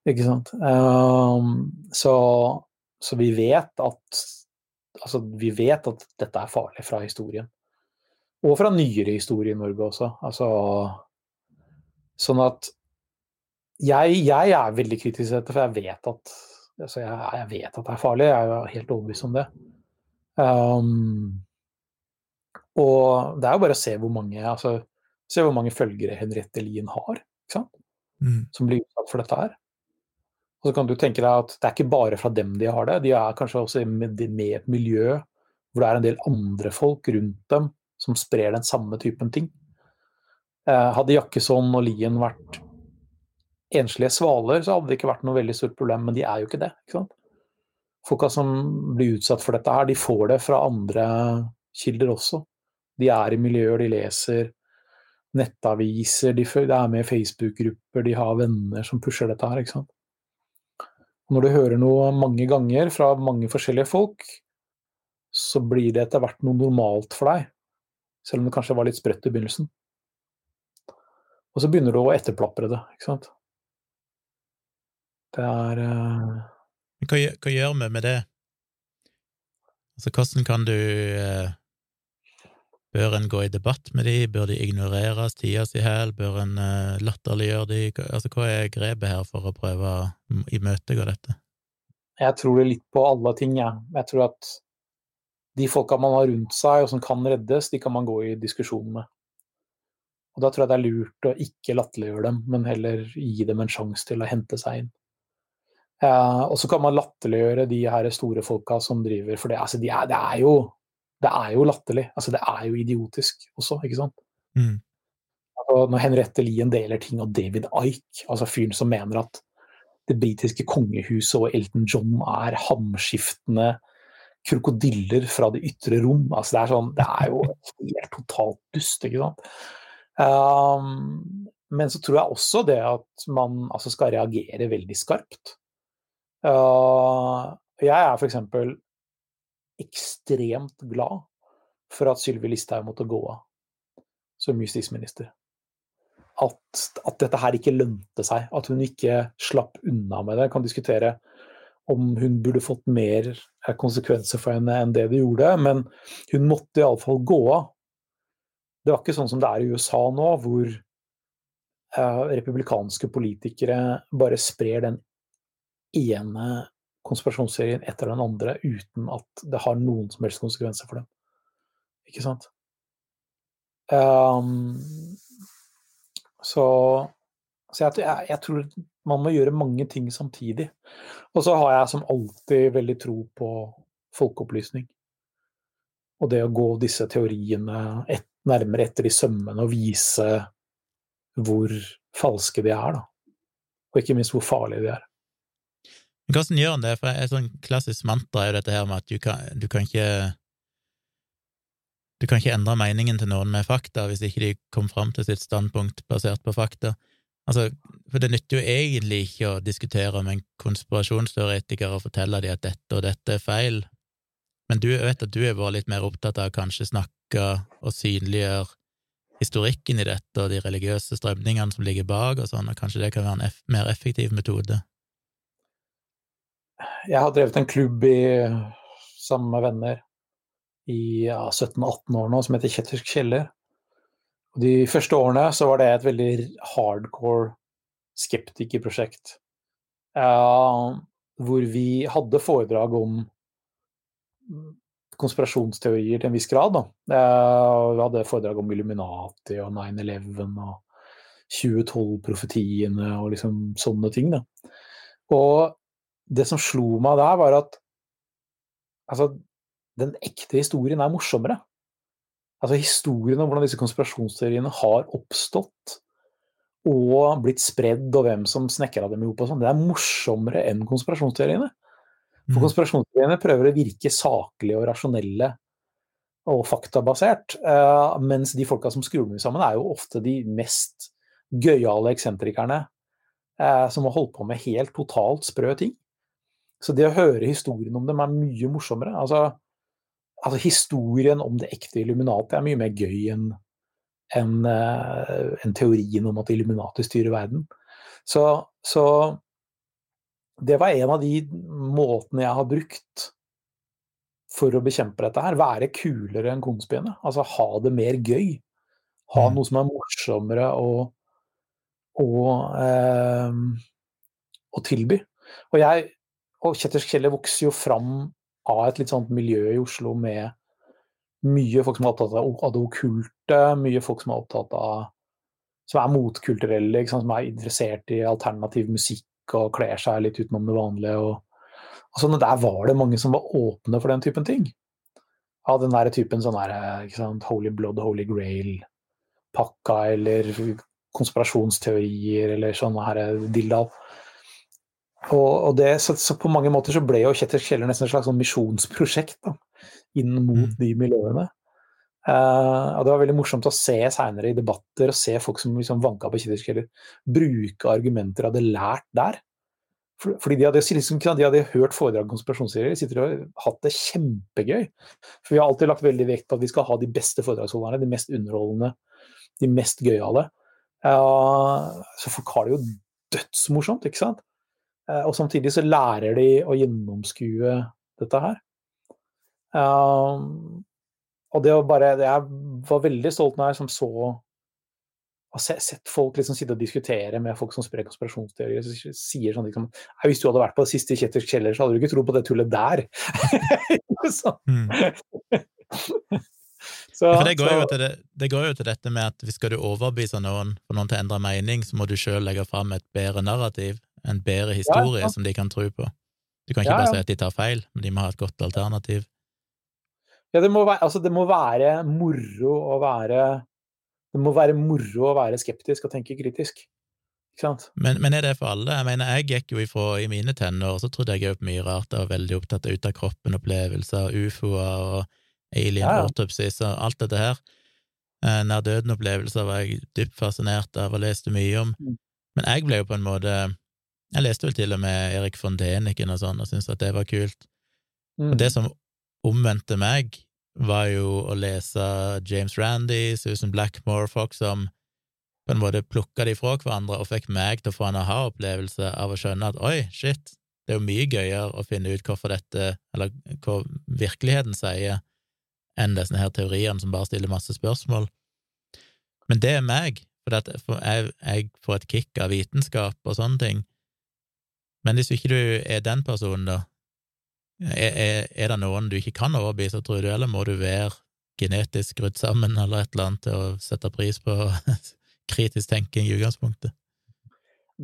Ikke sant. Um, så, så vi vet at Altså, vi vet at dette er farlig fra historien. Og fra nyere historie i Norge også. Altså Sånn at jeg, jeg er veldig kritisk til dette, for jeg vet at altså jeg, jeg vet at det er farlig. Jeg er jo helt overbevist om det. Um, og det er jo bare å se hvor mange altså, se hvor mange følgere Henriette Lien har? Mm. som blir utsatt for dette her. Og så kan du tenke deg at det er ikke bare fra dem de har det, de er kanskje også med, med et miljø hvor det er en del andre folk rundt dem som sprer den samme typen ting. Eh, hadde Jakkesson og Lien vært enslige svaler, så hadde det ikke vært noe veldig stort problem, men de er jo ikke det. ikke sant? Folka som blir utsatt for dette her, de får det fra andre kilder også. De er i miljøer, de leser nettaviser, de er med i Facebook-grupper, de har venner som pusher dette her. ikke sant? Når du hører noe mange ganger fra mange forskjellige folk, så blir det etter hvert noe normalt for deg. Selv om det kanskje var litt sprøtt i begynnelsen. Og så begynner du å etterplapre det, ikke sant. Det er uh... Hva, hva gjør vi med det? Altså, hvordan kan du uh, Bør en gå i debatt med de? Bør de ignoreres tida si hæl? Bør en uh, latterliggjøre de? Altså, hva er grepet her for å prøve å imøtegå dette? Jeg tror det litt på alle ting, jeg. Jeg tror at de folka man har rundt seg og som kan reddes, de kan man gå i diskusjon med. Og da tror jeg det er lurt å ikke latterliggjøre dem, men heller gi dem en sjanse til å hente seg inn. Eh, og så kan man latterliggjøre de her store folka som driver For det, altså, de er, det, er jo, det er jo latterlig. Altså, det er jo idiotisk også, ikke sant? Mm. Og når Henriette Lien deler ting av David Icke, altså fyren som mener at det britiske kongehuset og Elton John er hamskiftende krokodiller fra det ytre rom. Altså det, er sånn, det er jo helt totalt dust, ikke sant. Um, men så tror jeg også det at man altså, skal reagere veldig skarpt. Uh, jeg er f.eks. ekstremt glad for at Sylvi Listhaug måtte gå av som justisminister. At, at dette her ikke lønte seg, at hun ikke slapp unna med det. Jeg kan diskutere om hun burde fått mer eh, konsekvenser for henne enn det det gjorde, men hun måtte iallfall gå av. Det var ikke sånn som det er i USA nå, hvor eh, republikanske politikere bare sprer den ene konspirasjonsserien etter den andre uten at det har noen som helst konsekvenser for dem. Ikke sant? Um, så så jeg, jeg, tror man må gjøre mange ting samtidig. Og så har jeg som alltid veldig tro på folkeopplysning. Og det å gå disse teoriene et, nærmere etter i sømmene og vise hvor falske de er, da. Og ikke minst hvor farlige de er. Men hvordan gjør en det? For et sånn klassisk mantra er jo dette her med at du kan, du kan ikke du kan ikke endre meningen til noen med fakta hvis ikke de kom fram til sitt standpunkt basert på fakta. Altså, for det nytter jo egentlig ikke å diskutere med en konspirasjonsteoretiker og fortelle dem at dette og dette er feil, men du vet at du er bare litt mer opptatt av å kanskje snakke og synliggjøre historikken i dette og de religiøse strømningene som ligger bak og sånn, og kanskje det kan være en eff mer effektiv metode? Jeg har drevet en klubb i, sammen med venner i ja, 17-18 år nå som heter Kjettersk kjeller. De første årene så var det et veldig hardcore skeptikerprosjekt. Uh, hvor vi hadde foredrag om konspirasjonsteorier til en viss grad. Da. Uh, vi hadde foredrag om Illuminati og 9-11 og 2012-profetiene og liksom sånne ting. Da. Og det som slo meg der, var at altså, den ekte historien er morsommere. Altså historien om hvordan disse konspirasjonsteoriene har oppstått og blitt spredd, og hvem som snekra dem ihop og sånn, det er morsommere enn konspirasjonsteoriene. For mm. konspirasjonsteoriene prøver å virke saklige og rasjonelle og faktabasert, uh, mens de folka som skrur dem sammen, er jo ofte de mest gøyale eksentrikerne uh, som har holdt på med helt totalt sprø ting. Så det å høre historien om dem er mye morsommere. Altså, altså historien om det ekte Illuminati er mye mer gøy enn en, en teorien om at Illuminati styrer verden. Så, så, det var en av de måtene jeg har brukt for å bekjempe dette her. Være kulere enn konspiene. Altså ha det mer gøy. Ha mm. noe som er morsommere å, å, eh, å tilby. Og jeg og Kjetters Kjeller vokser jo fram av et litt sånt miljø i Oslo med mye folk som er opptatt av det okkulte, mye folk som er opptatt av som er motkulturelle, som er interessert i alternativ musikk og kler seg litt utenom det vanlige. Og, og sånn, Der var det mange som var åpne for den typen ting. Av den der typen sånn der, Holy Blood, Holy Grail-pakka, eller konspirasjonsteorier, eller sånne her dildal. Og, og det, så, så, på mange måter så ble jo Kjetil Kjeller nesten et slags sånn misjonsprosjekt da, inn mot mm. de miljøene. Uh, og Det var veldig morsomt å se seinere i debatter og se folk som liksom vanka på Kjetil Kjeller, bruke argumenter de hadde lært der. For, fordi de hadde, liksom, de hadde hørt foredrag om konspirasjonsserier, de sitter og hatt det kjempegøy. For vi har alltid lagt veldig vekt på at vi skal ha de beste foredragsholderne, de mest underholdende, de mest gøyale. Uh, så folk har det jo dødsmorsomt, ikke sant? Eh, og samtidig så lærer de å gjennomskue dette her. Um, og det var bare Jeg var veldig stolt når jeg som så har sett folk liksom sitte og diskutere med folk som sprer konspirasjonsteorier. Sier sånn liksom Hvis du hadde vært på det siste Kjetters kjeller, så hadde du ikke trodd på det tullet der. så. Mm. så, ja, det, går så, det, det, går jo til dette med at hvis skal du overbevise noen for noen til å endre mening, så må du sjøl legge fram et bedre narrativ en bedre historie ja, ja. som de kan tro på. Du kan ikke ja, bare si at de tar feil, men de må ha et godt alternativ. Ja, det må være, altså det må være moro å være Det må være moro å være skeptisk og tenke kritisk. Ikke sant? Men, men er det for alle? Jeg mener, jeg gikk jo ifra i mine tenår, så trodde jeg òg på mye rart. Jeg var veldig opptatt av ut-av-kroppen-opplevelser, ufoer og alien autopsies og alt dette her. Eh, nær døden-opplevelser var jeg dypt fascinert av og leste mye om. Mm. Men jeg ble jo på en måte jeg leste vel til og med Erik von Deniken og sånn, og syntes at det var kult. Mm. Og det som omvendte meg, var jo å lese James Randy, Susan Blackmore, folk som på en måte plukka de fra hverandre og fikk meg til å få en aha-opplevelse av å skjønne at oi, shit, det er jo mye gøyere å finne ut hvorfor dette, eller hva virkeligheten sier, enn disse her teoriene som bare stiller masse spørsmål. Men det er meg, for jeg, jeg får et kick av vitenskap og sånne ting, men hvis ikke du er den personen, da, er, er, er det noen du ikke kan overbevise, tror du, eller må du være genetisk skrudd sammen eller et eller annet til å sette pris på kritisk tenking i utgangspunktet?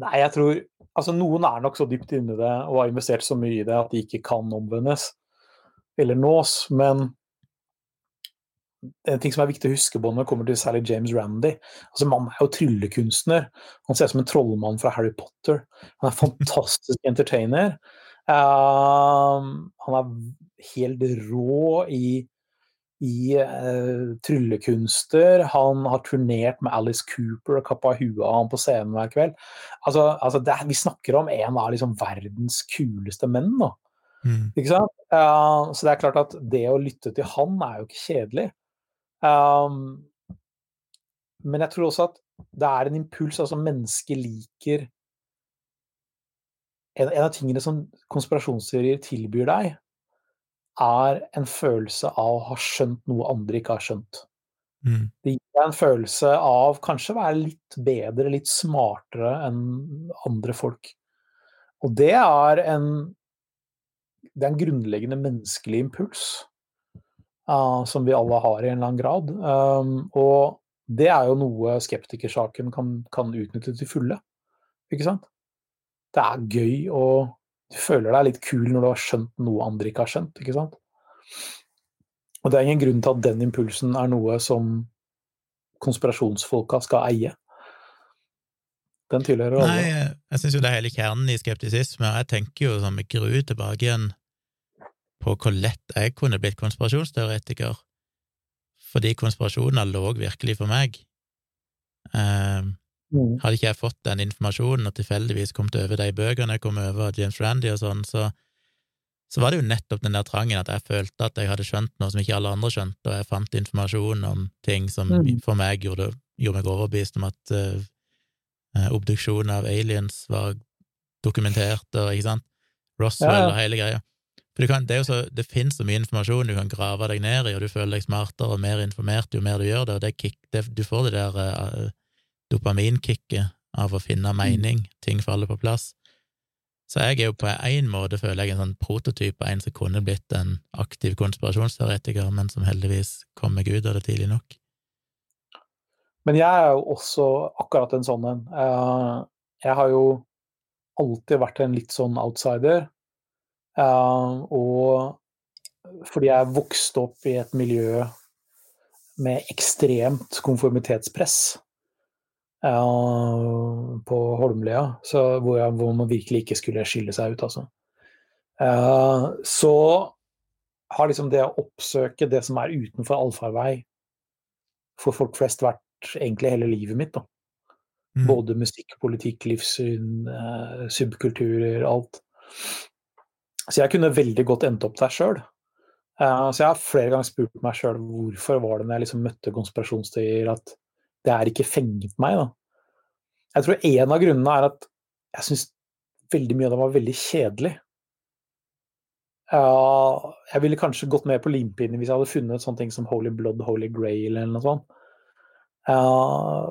Nei, jeg tror Altså, noen er nok så dypt inni det og har investert så mye i det at de ikke kan omvendes eller nås, men en ting som er viktig å huske på når det kommer til særlig James Randy altså Mannen er jo tryllekunstner. Han ser ut som en trollmann fra Harry Potter. Han er fantastisk entertainer. Uh, han er helt rå i, i uh, tryllekunster. Han har turnert med Alice Cooper og kappa huet av ham på scenen hver kveld. Altså, altså det, vi snakker om en av liksom verdens kuleste menn. nå. Mm. Ikke sant? Uh, så det er klart at det å lytte til han er jo ikke kjedelig. Um, men jeg tror også at det er en impuls. altså Mennesket liker en, en av tingene som konspirasjonsteorier tilbyr deg, er en følelse av å ha skjønt noe andre ikke har skjønt. Mm. Det gir deg en følelse av kanskje å være litt bedre, litt smartere enn andre folk. Og det er en, det er en grunnleggende menneskelig impuls uh, som vi alle har i en eller annen grad. Um, og det er jo noe skeptikersaken kan, kan utnytte til fulle. Ikke sant? Det er gøy og du føler deg litt kul når du har skjønt noe andre ikke har skjønt. ikke sant? Og det er ingen grunn til at den impulsen er noe som konspirasjonsfolka skal eie. Den tilhører alle. Nei, jeg syns jo det er hele kjernen i skeptisisme, jeg tenker jo sånn med gru tilbake igjen på hvor lett jeg kunne blitt konspirasjonsteoretiker, fordi konspirasjoner lå virkelig for meg. Mm. Hadde ikke jeg fått den informasjonen og tilfeldigvis kommet over de bøkene jeg kom over, James Randy og sånn, så, så var det jo nettopp den der trangen at jeg følte at jeg hadde skjønt noe som ikke alle andre skjønte, og jeg fant informasjon om ting som mm. for meg gjorde, gjorde, meg overbevist om at uh, obduksjon av aliens var dokumentert, og ikke sant, Roswell ja. og hele greia. For kan, det, så, det finnes så mye informasjon du kan grave deg ned i, og du føler deg smartere og mer informert jo mer du gjør det, og det kick, det, du får det der uh, dopaminkicket av å finne mm. mening, ting faller på plass. Så jeg er jo på en måte, føler jeg, en sånn prototyp av en som kunne blitt en aktiv konspirasjonsteoretiker, men som heldigvis kom meg ut av det tidlig nok. Men jeg er jo også akkurat en sånn en. Eh, jeg har jo alltid vært en litt sånn outsider. Eh, og fordi jeg vokste opp i et miljø med ekstremt konformitetspress, på Holmlia, hvor, jeg, hvor, man virkelig ikke skulle skille seg ut, altså. Uh, så har liksom det å oppsøke det som er utenfor allfarvei, for folk flest vært egentlig hele livet mitt. da. Mm. Både musikk, politikk, livssyn, subkulturer, alt. Så jeg kunne veldig godt endt opp der sjøl. Eh, så jeg har flere ganger spurt meg sjøl hvorfor var det når jeg liksom møtte konspirasjonsteorier at det er ikke fenget meg. Da. Jeg tror en av grunnene er at jeg syns veldig mye av det var veldig kjedelig. Uh, jeg ville kanskje gått mer på limpinnen hvis jeg hadde funnet sånne ting som Holy Blood, Holy Grail eller noe sånt. Uh,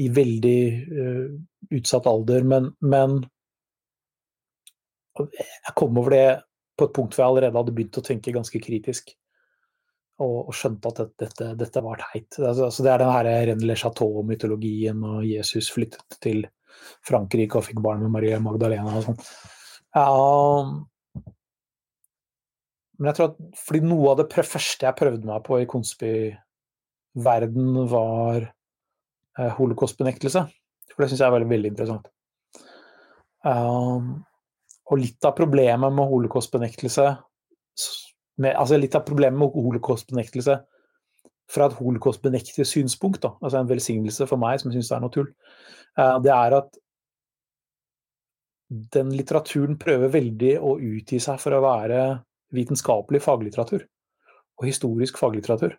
I veldig utsatt alder, men, men jeg kom over det på et punkt hvor jeg allerede hadde begynt å tenke ganske kritisk og, og skjønte at dette, dette, dette var teit. Altså, det er den her René Le Chateau-mytologien, og Jesus flyttet til Frankrike og fikk barn med Maria Magdalena og sånn. Ja, men jeg tror at fordi noe av det første jeg prøvde meg på i konspirverden, var eh, holocaustbenektelse. For det syns jeg er veldig, veldig interessant. Um, og litt av problemet med holocaustbenektelse altså Litt av problemet med holocaustbenektelse fra et holocaustbenektet synspunkt, da, altså en velsignelse for meg som syns det er noe tull, eh, det er at den litteraturen prøver veldig å utgi seg for å være vitenskapelig faglitteratur. Og historisk faglitteratur.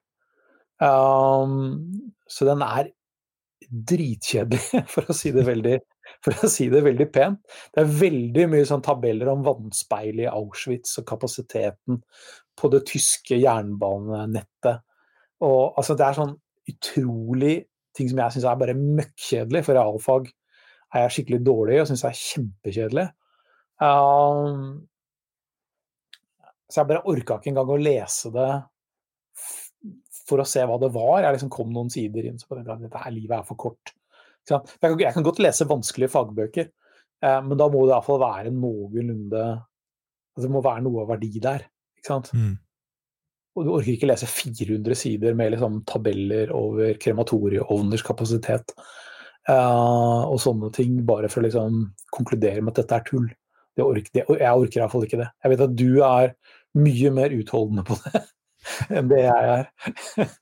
Um, så den er dritkjedelig, for å si det veldig, for å si det veldig pent. Det er veldig mye sånn tabeller om vannspeil i Auschwitz og kapasiteten på det tyske jernbanenettet. Og altså, det er sånn utrolig ting som jeg syns er bare møkkjedelig, for realfag er jeg skikkelig dårlig og syns er kjempekjedelig. Um, så jeg bare orka ikke engang å lese det for å se hva det var. Jeg liksom kom noen sider inn så på at dette her livet er for kort. Jeg kan, godt lese vanskelige fagbøker, eh, men da må det iallfall være noenlunde altså Det må være noe verdi der. Ikke sant? Mm. Og du orker ikke lese 400 sider med liksom tabeller over krematorieovners kapasitet uh, og sånne ting, bare for å liksom konkludere med at dette er tull. Det orker, det, jeg orker iallfall ikke det. Jeg vet at du er mye mer utholdende på det. enn det jeg er.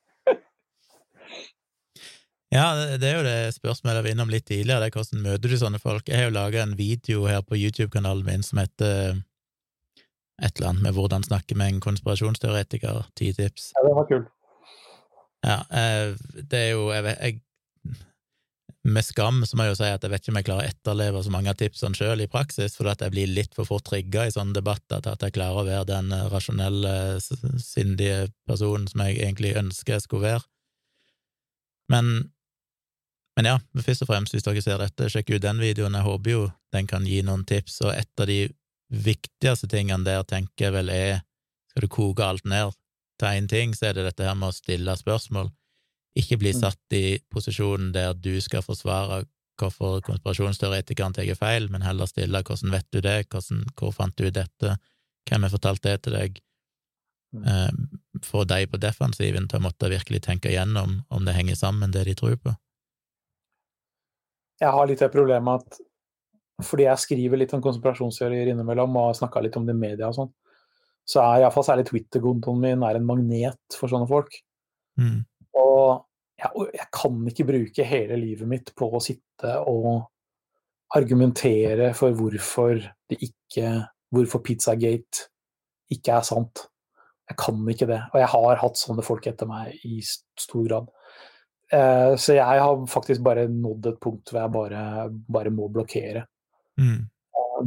Ja, det er jo det spørsmålet jeg var innom litt tidligere, det er hvordan møter du sånne folk? Jeg har jo laga en video her på YouTube-kanalen min som heter et eller annet med hvordan snakke med en konspirasjonsteoretiker, ti tips. Ja, det var kult. Ja, eh, det er jo jeg, jeg, Med skam så må jeg jo si at jeg vet ikke om jeg klarer å etterleve så mange av tipsene sjøl i praksis, for at jeg blir litt for fort trigga i sånne debatter til at jeg klarer å være den rasjonelle, sindige personen som jeg egentlig ønsker jeg skulle være. Men men ja, først og fremst, hvis dere ser dette, sjekk ut den videoen. Jeg håper jo den kan gi noen tips, og et av de viktigste tingene der tenker jeg vel er Skal du koke alt ned til én ting, så er det dette her med å stille spørsmål. Ikke bli mm. satt i posisjonen der du skal forsvare hvorfor konspirasjonsteoretikeren tar feil, men heller stille hvordan vet du det, hvordan, hvor fant du dette, hvem har fortalt det til deg? Mm. Eh, få de på defensiven til å måtte virkelig tenke igjennom om det henger sammen, det de tror på jeg har litt det problemet at fordi jeg skriver litt om konspirasjonsteorier innimellom og har snakka litt om det i media og sånn, så er iallfall særlig Twitter-kontoen min er en magnet for sånne folk. Mm. Og jeg, jeg, kan ikke bruke hele livet mitt på å sitte og argumentere for hvorfor det ikke Hvorfor Pizzagate ikke er sant. Jeg kan ikke det. Og jeg har hatt sånne folk etter meg i stor grad. Eh, så jeg har faktisk bare nådd et punkt hvor jeg bare, bare må blokkere. Mm.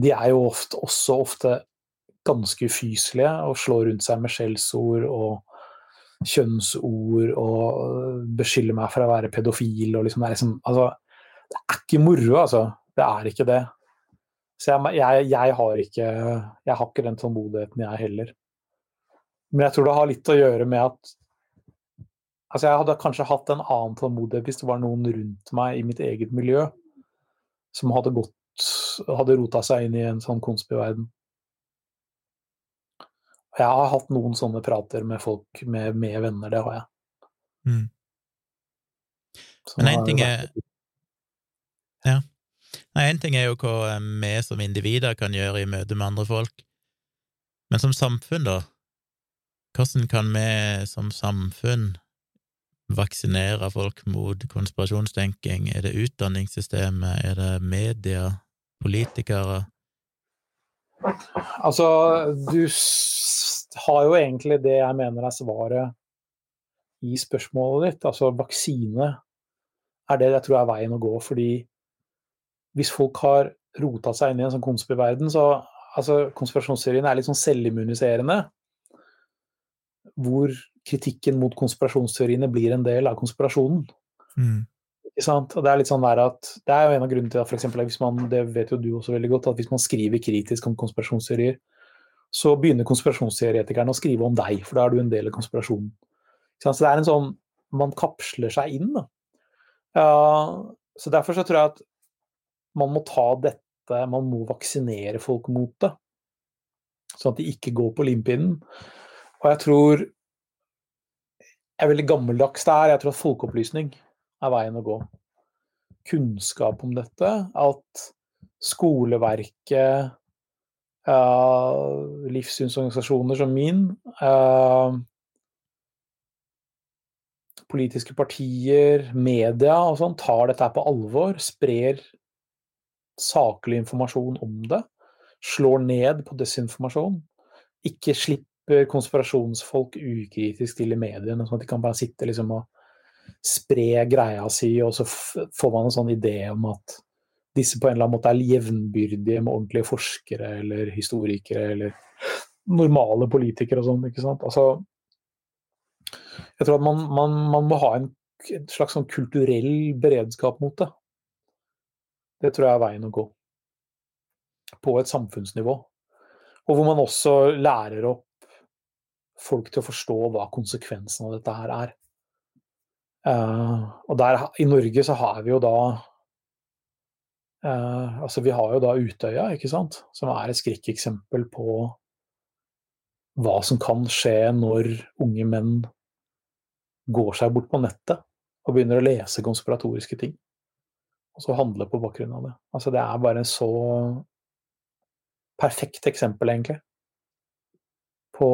De er jo ofte, også ofte ganske ufyselige og slår rundt seg med skjellsord og kjønnsord og beskylder meg for å være pedofil og liksom det er liksom Altså, det er ikke moro, altså. Det er ikke det. Så jeg, jeg, jeg har ikke Jeg har ikke den tålmodigheten, jeg heller. Men jeg tror det har litt å gjøre med at Altså, jeg hadde kanskje hatt en annen tålmodighet hvis det var noen rundt meg i mitt eget miljø som hadde gått hadde rota seg inn i en sånn konspiverden. Jeg har hatt noen sånne prater med folk, med, med venner, det har jeg. Mm. Men én ting er Ja. Én ting er jo hva vi som individer kan gjøre i møte med andre folk, men som samfunn, da? Hvordan kan vi som samfunn vaksinere folk mot konspirasjonstenking? Er det utdanningssystemet? Er det media? Politikere? Altså, du har jo egentlig det jeg mener er svaret i spørsmålet ditt. Altså vaksine er det jeg tror er veien å gå. Fordi hvis folk har rota seg inn i en sånn konspirverden, så altså, Konspirasjonsteorien er litt sånn selvimmuniserende. Hvor kritikken mot konspirasjonsteoriene blir en del av konspirasjonen. Mm. Og Det er litt sånn der at, det er jo en av grunnene til at for eksempel, hvis man, det vet jo du også veldig godt, at hvis man skriver kritisk om konspirasjonsteorier, så begynner konspirasjonsteoretikerne å skrive om deg, for da er du en del av konspirasjonen. Så det er en sånn Man kapsler seg inn. Da. Ja, så Derfor så tror jeg at man må ta dette Man må vaksinere folk mot det, sånn at de ikke går på limpinnen. Og jeg tror er veldig gammeldags der. Jeg tror at folkeopplysning er veien å gå. Kunnskap om dette. At skoleverket, uh, livssynsorganisasjoner som min, uh, politiske partier, media og sånn, tar dette på alvor. Sprer saklig informasjon om det. Slår ned på desinformasjon. Ikke slipp slipper konspirasjonsfolk ukritisk til i mediene, sånn at de kan bare sitte liksom og spre greia si, og så får man en sånn idé om at disse på en eller annen måte er jevnbyrdige med ordentlige forskere eller historikere eller normale politikere og sånn, ikke sant. Altså Jeg tror at man, man, man må ha en, en slags sånn kulturell beredskap mot det. Det tror jeg er veien å gå. På et samfunnsnivå. Og hvor man også lærer opp folk til å forstå hva konsekvensen av dette her er. Uh, og der, I Norge så har vi jo da uh, Altså vi har jo da Utøya, ikke sant, som er et skrekkeksempel på hva som kan skje når unge menn går seg bort på nettet og begynner å lese konspiratoriske ting. Og så handle på bakgrunn av det. Altså det er bare en så perfekt eksempel, egentlig på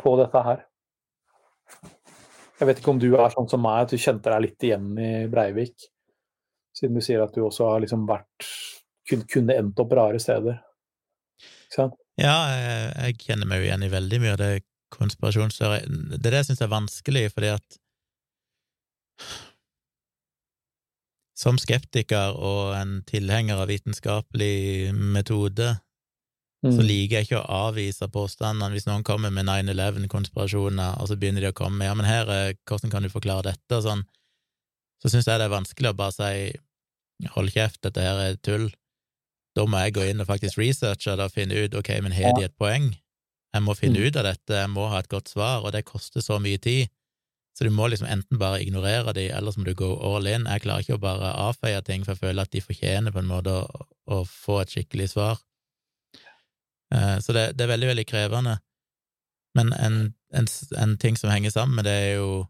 på dette her. Jeg vet ikke om du er sånn som meg, at du kjente deg litt igjen i Breivik. Siden du sier at du også har liksom vært Kunne endt opp rare steder. Ikke sant? Ja, jeg, jeg kjenner meg jo igjen i veldig mye av det konspirasjonsteorier Det er det jeg syns er vanskelig, fordi at som skeptiker og en tilhenger av vitenskapelig metode, mm. så liker jeg ikke å avvise påstandene. Hvis noen kommer med 9-11-konspirasjoner, og så begynner de å komme med ja, men her, hvordan kan du forklare dette, sånn, så syns jeg det er vanskelig å bare si hold kjeft, dette her er tull. Da må jeg gå inn og faktisk researche det og finne ut ok, men har de et poeng? Jeg må finne mm. ut av dette, jeg må ha et godt svar, og det koster så mye tid. Så du må liksom enten bare ignorere de, eller så må du gå all in. Jeg klarer ikke å bare avfeie ting, for jeg føler at de fortjener på en måte å, å få et skikkelig svar. Uh, så det, det, er veldig, veldig krevende. Men en, en, en, ting som henger sammen med det, er jo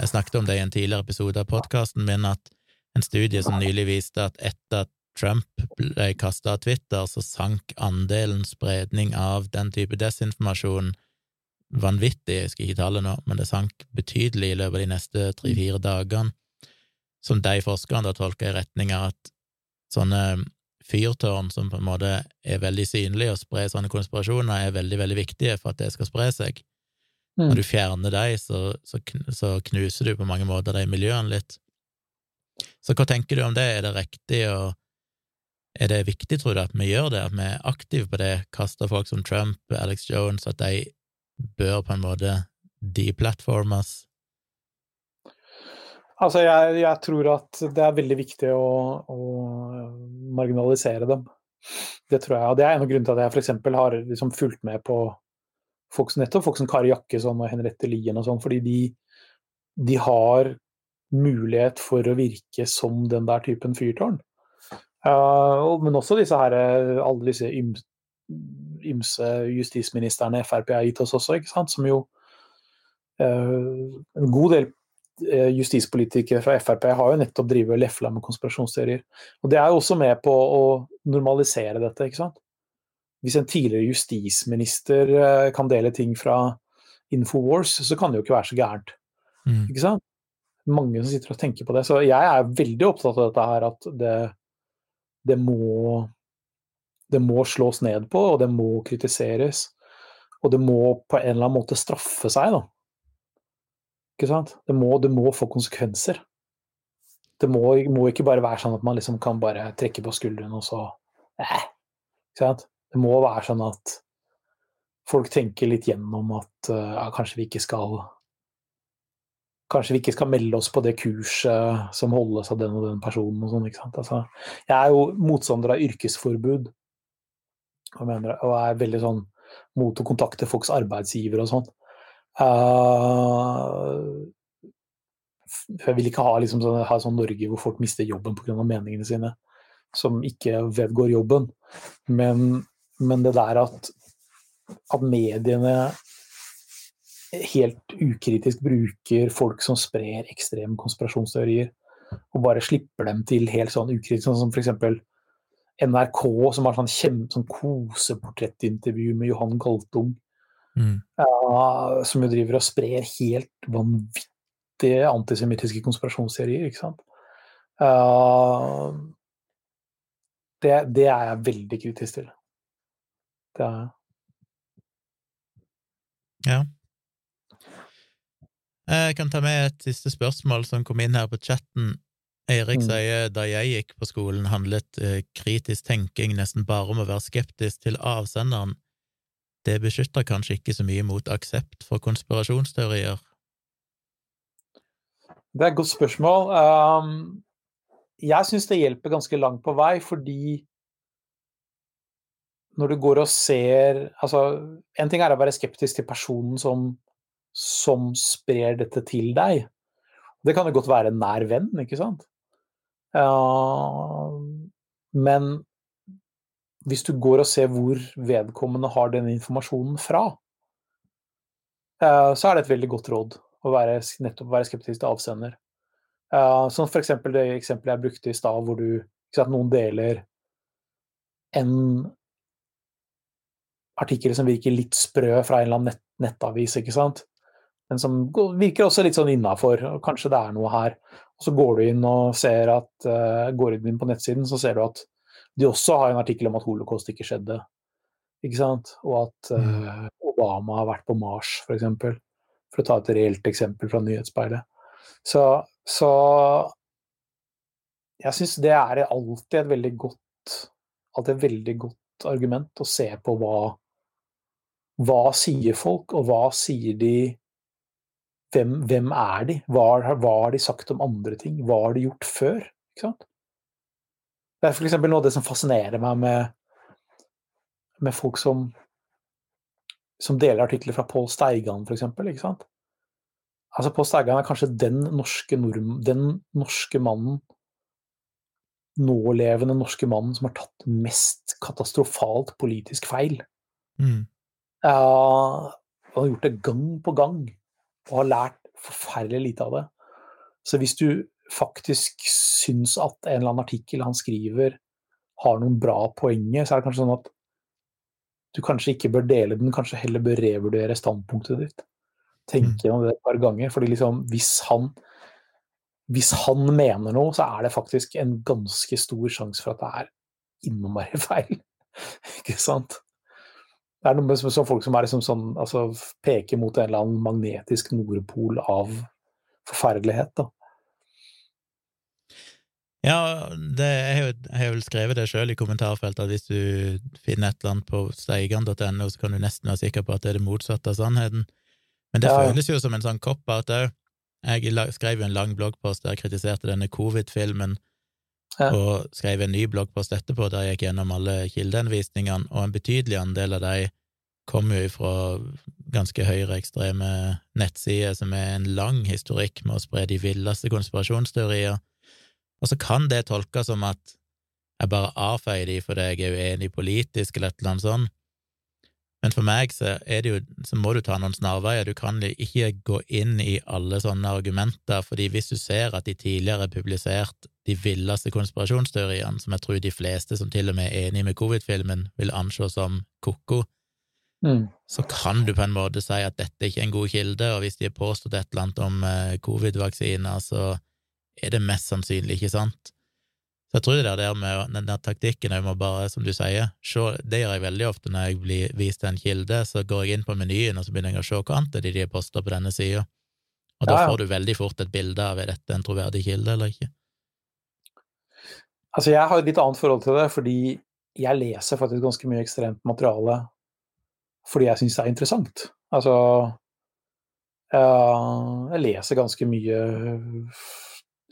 Jeg snakket om det i en tidligere episode av podkasten min, at en studie som nylig viste at etter at Trump ble kasta av Twitter, så sank andelen spredning av den type desinformasjon vanvittig, jeg skal ikke tale nå, men det sank betydelig i løpet av de neste tre-fire dagene, som de forskerne da tolka i retning av at sånne fyrtårn som på en måte er veldig synlig og sprer sånne konspirasjoner, er veldig, veldig viktige for at det skal spre seg. Mm. Når du fjerner dem, så, så, så, knuser du på mange måter de miljøene litt. Så hva tenker du om det, er det riktig og er det viktig, tror du, at vi gjør det, at vi er aktive på det, kaster folk som Trump, Alex Jones, at de bør på en måte deplatformes? Altså, jeg, jeg, tror at det er veldig viktig å, å, marginalisere dem. Det tror jeg. Og det er en av grunnene til at jeg f.eks. har liksom fulgt med på folk, som nettopp folk som Kari Jakkesson og Henriette Lien og sånn, fordi de, de, har mulighet for å virke som den der typen fyrtårn. Uh, men også disse her, alle disse ymse justisministrene Frp har gitt oss også, ikke sant? som jo uh, En god del justispolitikere fra Frp har jo nettopp drevet og lefla med konspirasjonsteorier. Og det er jo også med på å normalisere dette, ikke sant. Hvis en tidligere justisminister uh, kan dele ting fra Infowars, så kan det jo ikke være så gærent. Mm. Ikke sant? Mange som sitter og tenker på det. Så jeg er veldig opptatt av dette her, at det, det må det må slås ned på, og det må kritiseres. Og det må på en eller annen måte straffe seg, da. Ikke sant? Det må, det må få konsekvenser. Det må, må, ikke bare være sånn at man liksom kan bare trekke på skuldrene og så eh, Ikke sant? Det må være sånn at folk tenker litt gjennom at uh, ja, kanskje vi ikke skal Kanskje vi ikke skal melde oss på det kurset som holdes av den og den personen og sånn. ikke sant? Altså, jeg er jo motstander av yrkesforbud og, mener, og er veldig sånn mot å kontakte folks arbeidsgiver og sånn. Uh, jeg vil ikke ha, liksom, sånn, ha sånn Norge hvor folk mister jobben pga. meningene sine, som ikke vedgår jobben. Men, men det der at, at mediene helt ukritisk bruker folk som sprer ekstreme konspirasjonsteorier, og bare slipper dem til helt sånn ukritisk, sånn som f.eks. NRK, som har sånn, sånn koseportrettintervju med Johan Galtung. Mm. Uh, som jo driver og sprer helt vanvittige antisemittiske konspirasjonsteorier, ikke sant. Uh, det, det, er jeg veldig kritisk til. Det er jeg. Ja. Jeg kan ta med et siste spørsmål som kom inn her på chatten. Eirik mm. sier da jeg gikk på skolen, handlet eh, kritisk tenking nesten bare om å være skeptisk til avsenderen. Det beskytter kanskje ikke så mye mot aksept for konspirasjonsteorier? Det er et godt spørsmål. Um, jeg syns det hjelper ganske langt på vei, fordi når du går og ser Altså, en ting er å være skeptisk til personen som, som sprer dette til deg. Det kan jo godt være en nær venn, ikke sant? men hvis du går og ser hvor vedkommende har den informasjonen fra, så er det et veldig godt råd å være, nettopp være skeptisk til avsender. Som for eksempel det eksempelet jeg brukte i stad, hvor du, sant, noen deler en artikkel som virker litt sprø fra en eller annen nett, nettavis, ikke sant. Men som virker også litt sånn innafor. Kanskje det er noe her. Og så går du inn og ser at uh, går inn på nettsiden, så ser du at de også har en artikkel om at holocaust ikke skjedde. Ikke sant? Og at uh, Obama har vært på Mars, f.eks. For, eksempel, for å ta et reelt eksempel fra nyhetsspeilet. Så, så jeg syns det er alltid et veldig godt alltid et veldig godt argument å se på hva hva sier folk, og hva sier de hvem, hvem, er de? Hva, hva, har de sagt om andre ting? Hva har de gjort før? Ikke sant? Det er f.eks. noe av det som fascinerer meg med, med folk som, som deler artikler fra Pål Steigan, f.eks. Altså, Pål Steigan er kanskje den norske, norm, den norske mannen nålevende norske mannen som har tatt mest katastrofalt politisk feil. Mm. Uh, han har gjort det gang på gang og har lært forferdelig lite av det. Så hvis du faktisk syns at en eller annen artikkel han skriver har noen bra poenger, så er det kanskje sånn at du kanskje ikke bør dele den, kanskje heller bør revurdere standpunktet ditt. Tenke mm. gjennom det et par ganger. fordi liksom, hvis han, hvis han mener noe, så er det faktisk en ganske stor sjanse for at det er innmari feil. ikke sant? Det er noe med sånn folk som er liksom sånn, altså, peker mot en eller annen magnetisk nordpol av forferdelighet. da. Ja, det, jeg, har vel skrevet det sjøl i kommentarfeltet, at hvis du finner et eller annet på steigan.no, så kan du nesten være sikker på at det er det motsatte av sannheten. Men det ja. føles jo som en sånn cop-out òg. Jeg skrev jo en lang bloggpost der jeg kritiserte denne covid-filmen, ja. og skrev en ny bloggpost etterpå der jeg gikk gjennom alle kildeanvisningene, og en betydelig andel av de kommer jo fra ganske høyreekstreme nettsider som er en lang historikk med å spre de villeste konspirasjonsteorier, og så kan det tolkes som at jeg bare avfeier de fordi jeg er uenig politisk, eller et eller annet sånt. Men for meg så, det jo, så må du ta noen snarveier, du kan ikke gå inn i alle sånne argumenter, fordi hvis du ser at de tidligere har publisert de villeste konspirasjonsteoriene, som jeg tror de fleste som til og med er enig med covid-filmen, vil anse som ko-ko, mm. så kan du på en måte si at dette ikke er en god kilde, og hvis de har påstått et eller annet om eh, covid-vaksiner, så er det mest sannsynlig ikke sant. Så jeg tror det der med den der taktikken òg må bare, som du sier, se, det gjør jeg veldig ofte når jeg blir vist en kilde, så går jeg inn på menyen og så begynner jeg å se hva annet er det de har posta på denne sida, og da ja, ja. får du veldig fort et bilde av er dette en troverdig kilde eller ikke. Altså, jeg har et litt annet forhold til det, fordi jeg leser faktisk ganske mye ekstremt materiale fordi jeg syns det er interessant. Altså Jeg leser ganske mye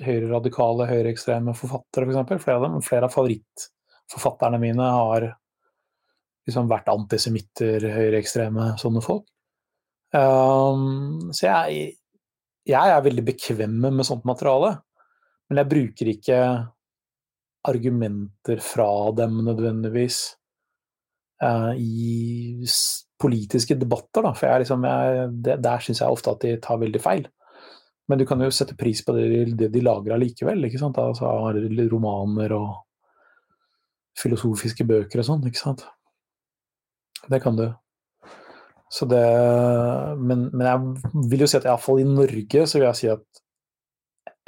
høyreradikale, høyreekstreme forfattere, f.eks. For eksempel. flere av dem. Flere av favorittforfatterne mine har liksom vært antisemitter, høyreekstreme, sånne folk. Um, så jeg, jeg, er veldig bekvem med sånt materiale. Men jeg bruker ikke argumenter fra dem nødvendigvis uh, i politiske debatter, da. For jeg, liksom, jeg, det, der syns jeg ofte at de tar veldig feil. Men du kan jo sette pris på det, det de lager allikevel. ikke sant? Altså Romaner og filosofiske bøker og sånn, ikke sant. Det kan du. Så det men, men, jeg vil jo si at iallfall i Norge så vil jeg si at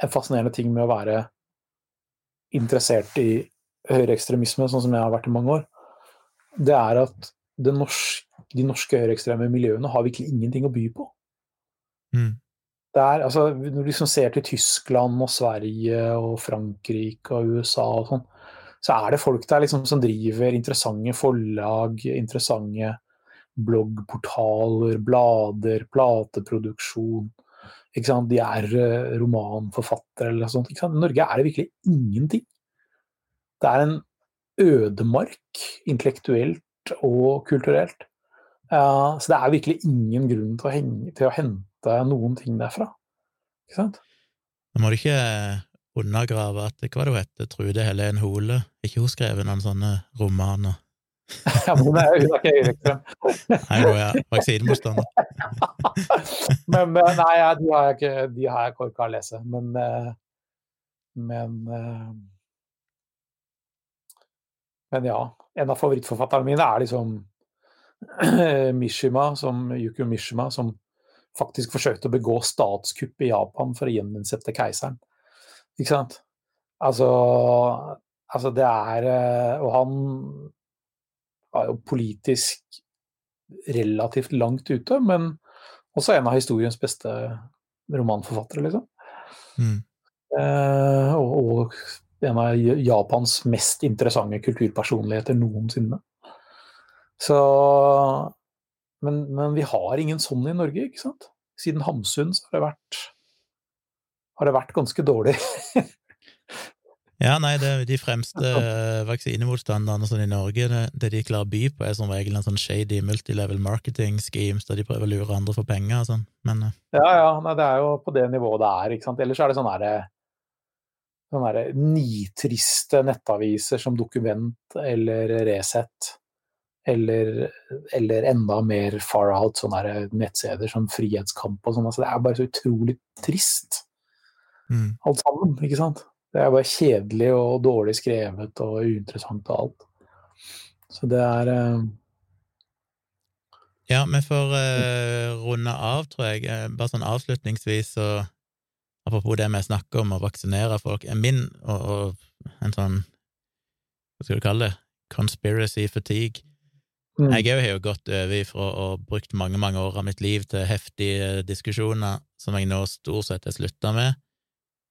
en fascinerende ting med å være interessert i høyreekstremisme, sånn som jeg har vært i mange år, det er at det norske, de norske høyreekstreme miljøene har virkelig ingenting å by på. Mm. Der, altså, når du liksom ser til Tyskland og Sverige og Frankrike og USA og sånn, så er det folk der liksom som driver interessante forlag, interessante bloggportaler, blader, plateproduksjon. De er uh, romanforfattere eller noe sånt. I Norge er det virkelig ingenting. Det er en ødemark intellektuelt og kulturelt. Uh, så det er virkelig ingen grunn til å, henge, til å hente hente noen ting derfra. Ikke sant? Nå må du ikke undergrave at Hva det hun heter Trude Helen Hole? Ikke hun skrevet noen sånne romaner? ja, men hun er jo ikke høyreekstrem. nei, hun er vaksinemotstander. men nei, de har jeg ikke de har jeg orka å lese. Men, eh, men eh, Men ja. En av favorittforfatterne mine er liksom Mishima, som, Yukio Mishima, som faktisk forsøkte å begå statskupp i Japan for å gjeninnsette keiseren. Ikke sant? Altså, altså det er Og han var jo politisk relativt langt ute, men også en av historiens beste romanforfattere, liksom. Mm. Eh, og, og, en av Japans mest interessante kulturpersonligheter noensinne. Så men, men, vi har ingen sånn i Norge, ikke sant? Siden Hamsun så har det vært, har det vært ganske dårlig. ja, nei, det, de fremste vaksinemotstanderne sånn i Norge, det, det, de klarer å by på, er som regel en sånn shady multilevel marketing schemes der de prøver å lure andre for penger og sånn, men eh. Ja, ja, nei, det er jo på det nivået det er, ikke sant. Ellers er det sånn herre sånne nitriste nettaviser som Dokument eller Resett eller, eller enda mer far out, sånne nettsteder som Frihetskamp og sånn. Altså, det er bare så utrolig trist, mm. alt sammen. ikke sant? Det er bare kjedelig og dårlig skrevet og uinteressant og alt. Så det er uh... Ja, vi får uh, runde av, tror jeg. Eh, bare sånn avslutningsvis, så apropos det vi snakker om å vaksinere folk Min og, og en sånn Hva skal du kalle det? Conspiracy fatigue Mm. Jeg har jo gått over ifra og brukt mange, mange år av mitt liv til heftige diskusjoner som jeg nå stort sett har slutta med,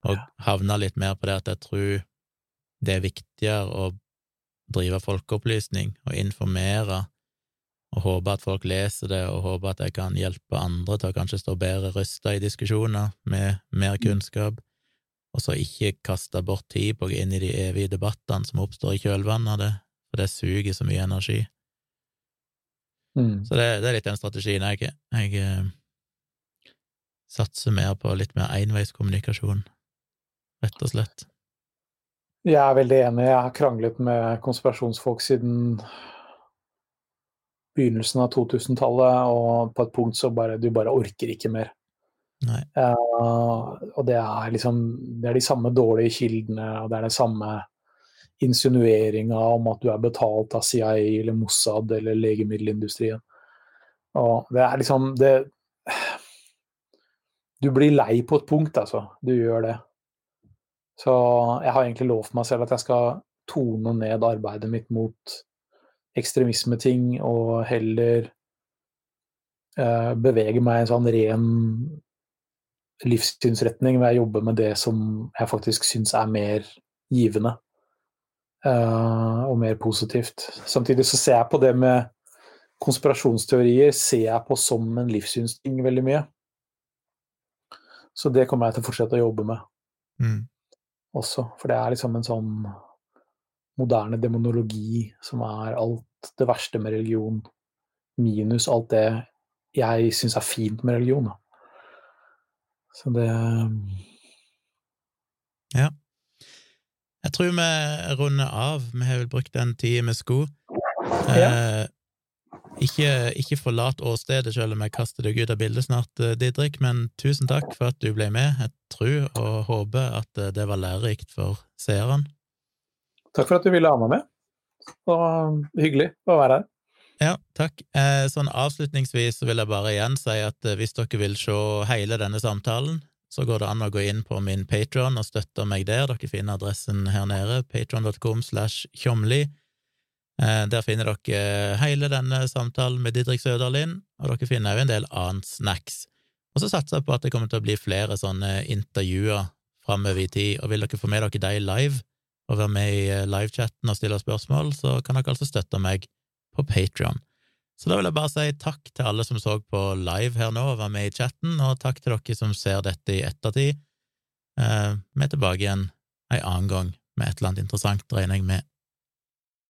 og ja. havna litt mer på det at jeg tror det er viktigere å drive folkeopplysning og informere og håpe at folk leser det, og håpe at jeg kan hjelpe andre til å kanskje stå bedre rusta i diskusjoner med mer mm. kunnskap, og så ikke kaste bort tid på å gå inn i de evige debattene som oppstår i kjølvannet av det, for det suger så mye energi. Mm. Så det, det, er litt den strategien jeg Jeg eh, satser mer på litt mer enveiskommunikasjon, rett og slett. Jeg er veldig enig. Jeg har kranglet med konspirasjonsfolk siden begynnelsen av 2000-tallet, og på et punkt så bare du bare orker ikke mer. Uh, og det er liksom Det er de samme dårlige kildene, og det er det samme insinueringa om at du er betalt av CIA eller Mossad eller legemiddelindustrien. Og det er liksom det Du blir lei på et punkt, altså. Du gjør det. Så jeg har egentlig lovt meg selv at jeg skal tone ned arbeidet mitt mot ekstremismeting, og heller uh, bevege meg i en sånn ren livssynsretning hvor jeg jobber med det som jeg faktisk syns er mer givende. Uh, og mer positivt. Samtidig så ser jeg på det med konspirasjonsteorier ser jeg på som en livssynsting veldig mye. Så det kommer jeg til å fortsette å jobbe med mm. også. For det er liksom en sånn moderne demonologi som er alt det verste med religion, minus alt det jeg syns er fint med religion. Så det Ja. Jeg tror vi runder av. Vi har vel brukt den tida vi skulle. Ja. Eh, ikke, ikke forlat åstedet selv om jeg kaster deg ut av bildet snart, eh, Didrik, men tusen takk for at du ble med. Jeg tror og håper at eh, det var lærerikt for seerne. Takk for at du ville ha meg med. Og hyggelig å være her. Ja, takk. Eh, sånn avslutningsvis vil jeg bare igjen si at hvis dere vil se hele denne samtalen, så går det an å gå inn på min Patron og støtte meg der. Dere finner adressen her nede, patron.com slash tjomli. Eh, der finner dere hele denne samtalen med Didrik Søderlind, og dere finner også en del annet snacks. Og så satser jeg på at det kommer til å bli flere sånne intervjuer framover i tid, og vil dere få med dere de live, og være med i livechatten og stille spørsmål, så kan dere altså støtte meg på Patron. Så da vil jeg bare si takk til alle som så på live her nå og var med i chatten, og takk til dere som ser dette i ettertid. Eh, vi er tilbake igjen ei annen gang med et eller annet interessant, regner jeg med.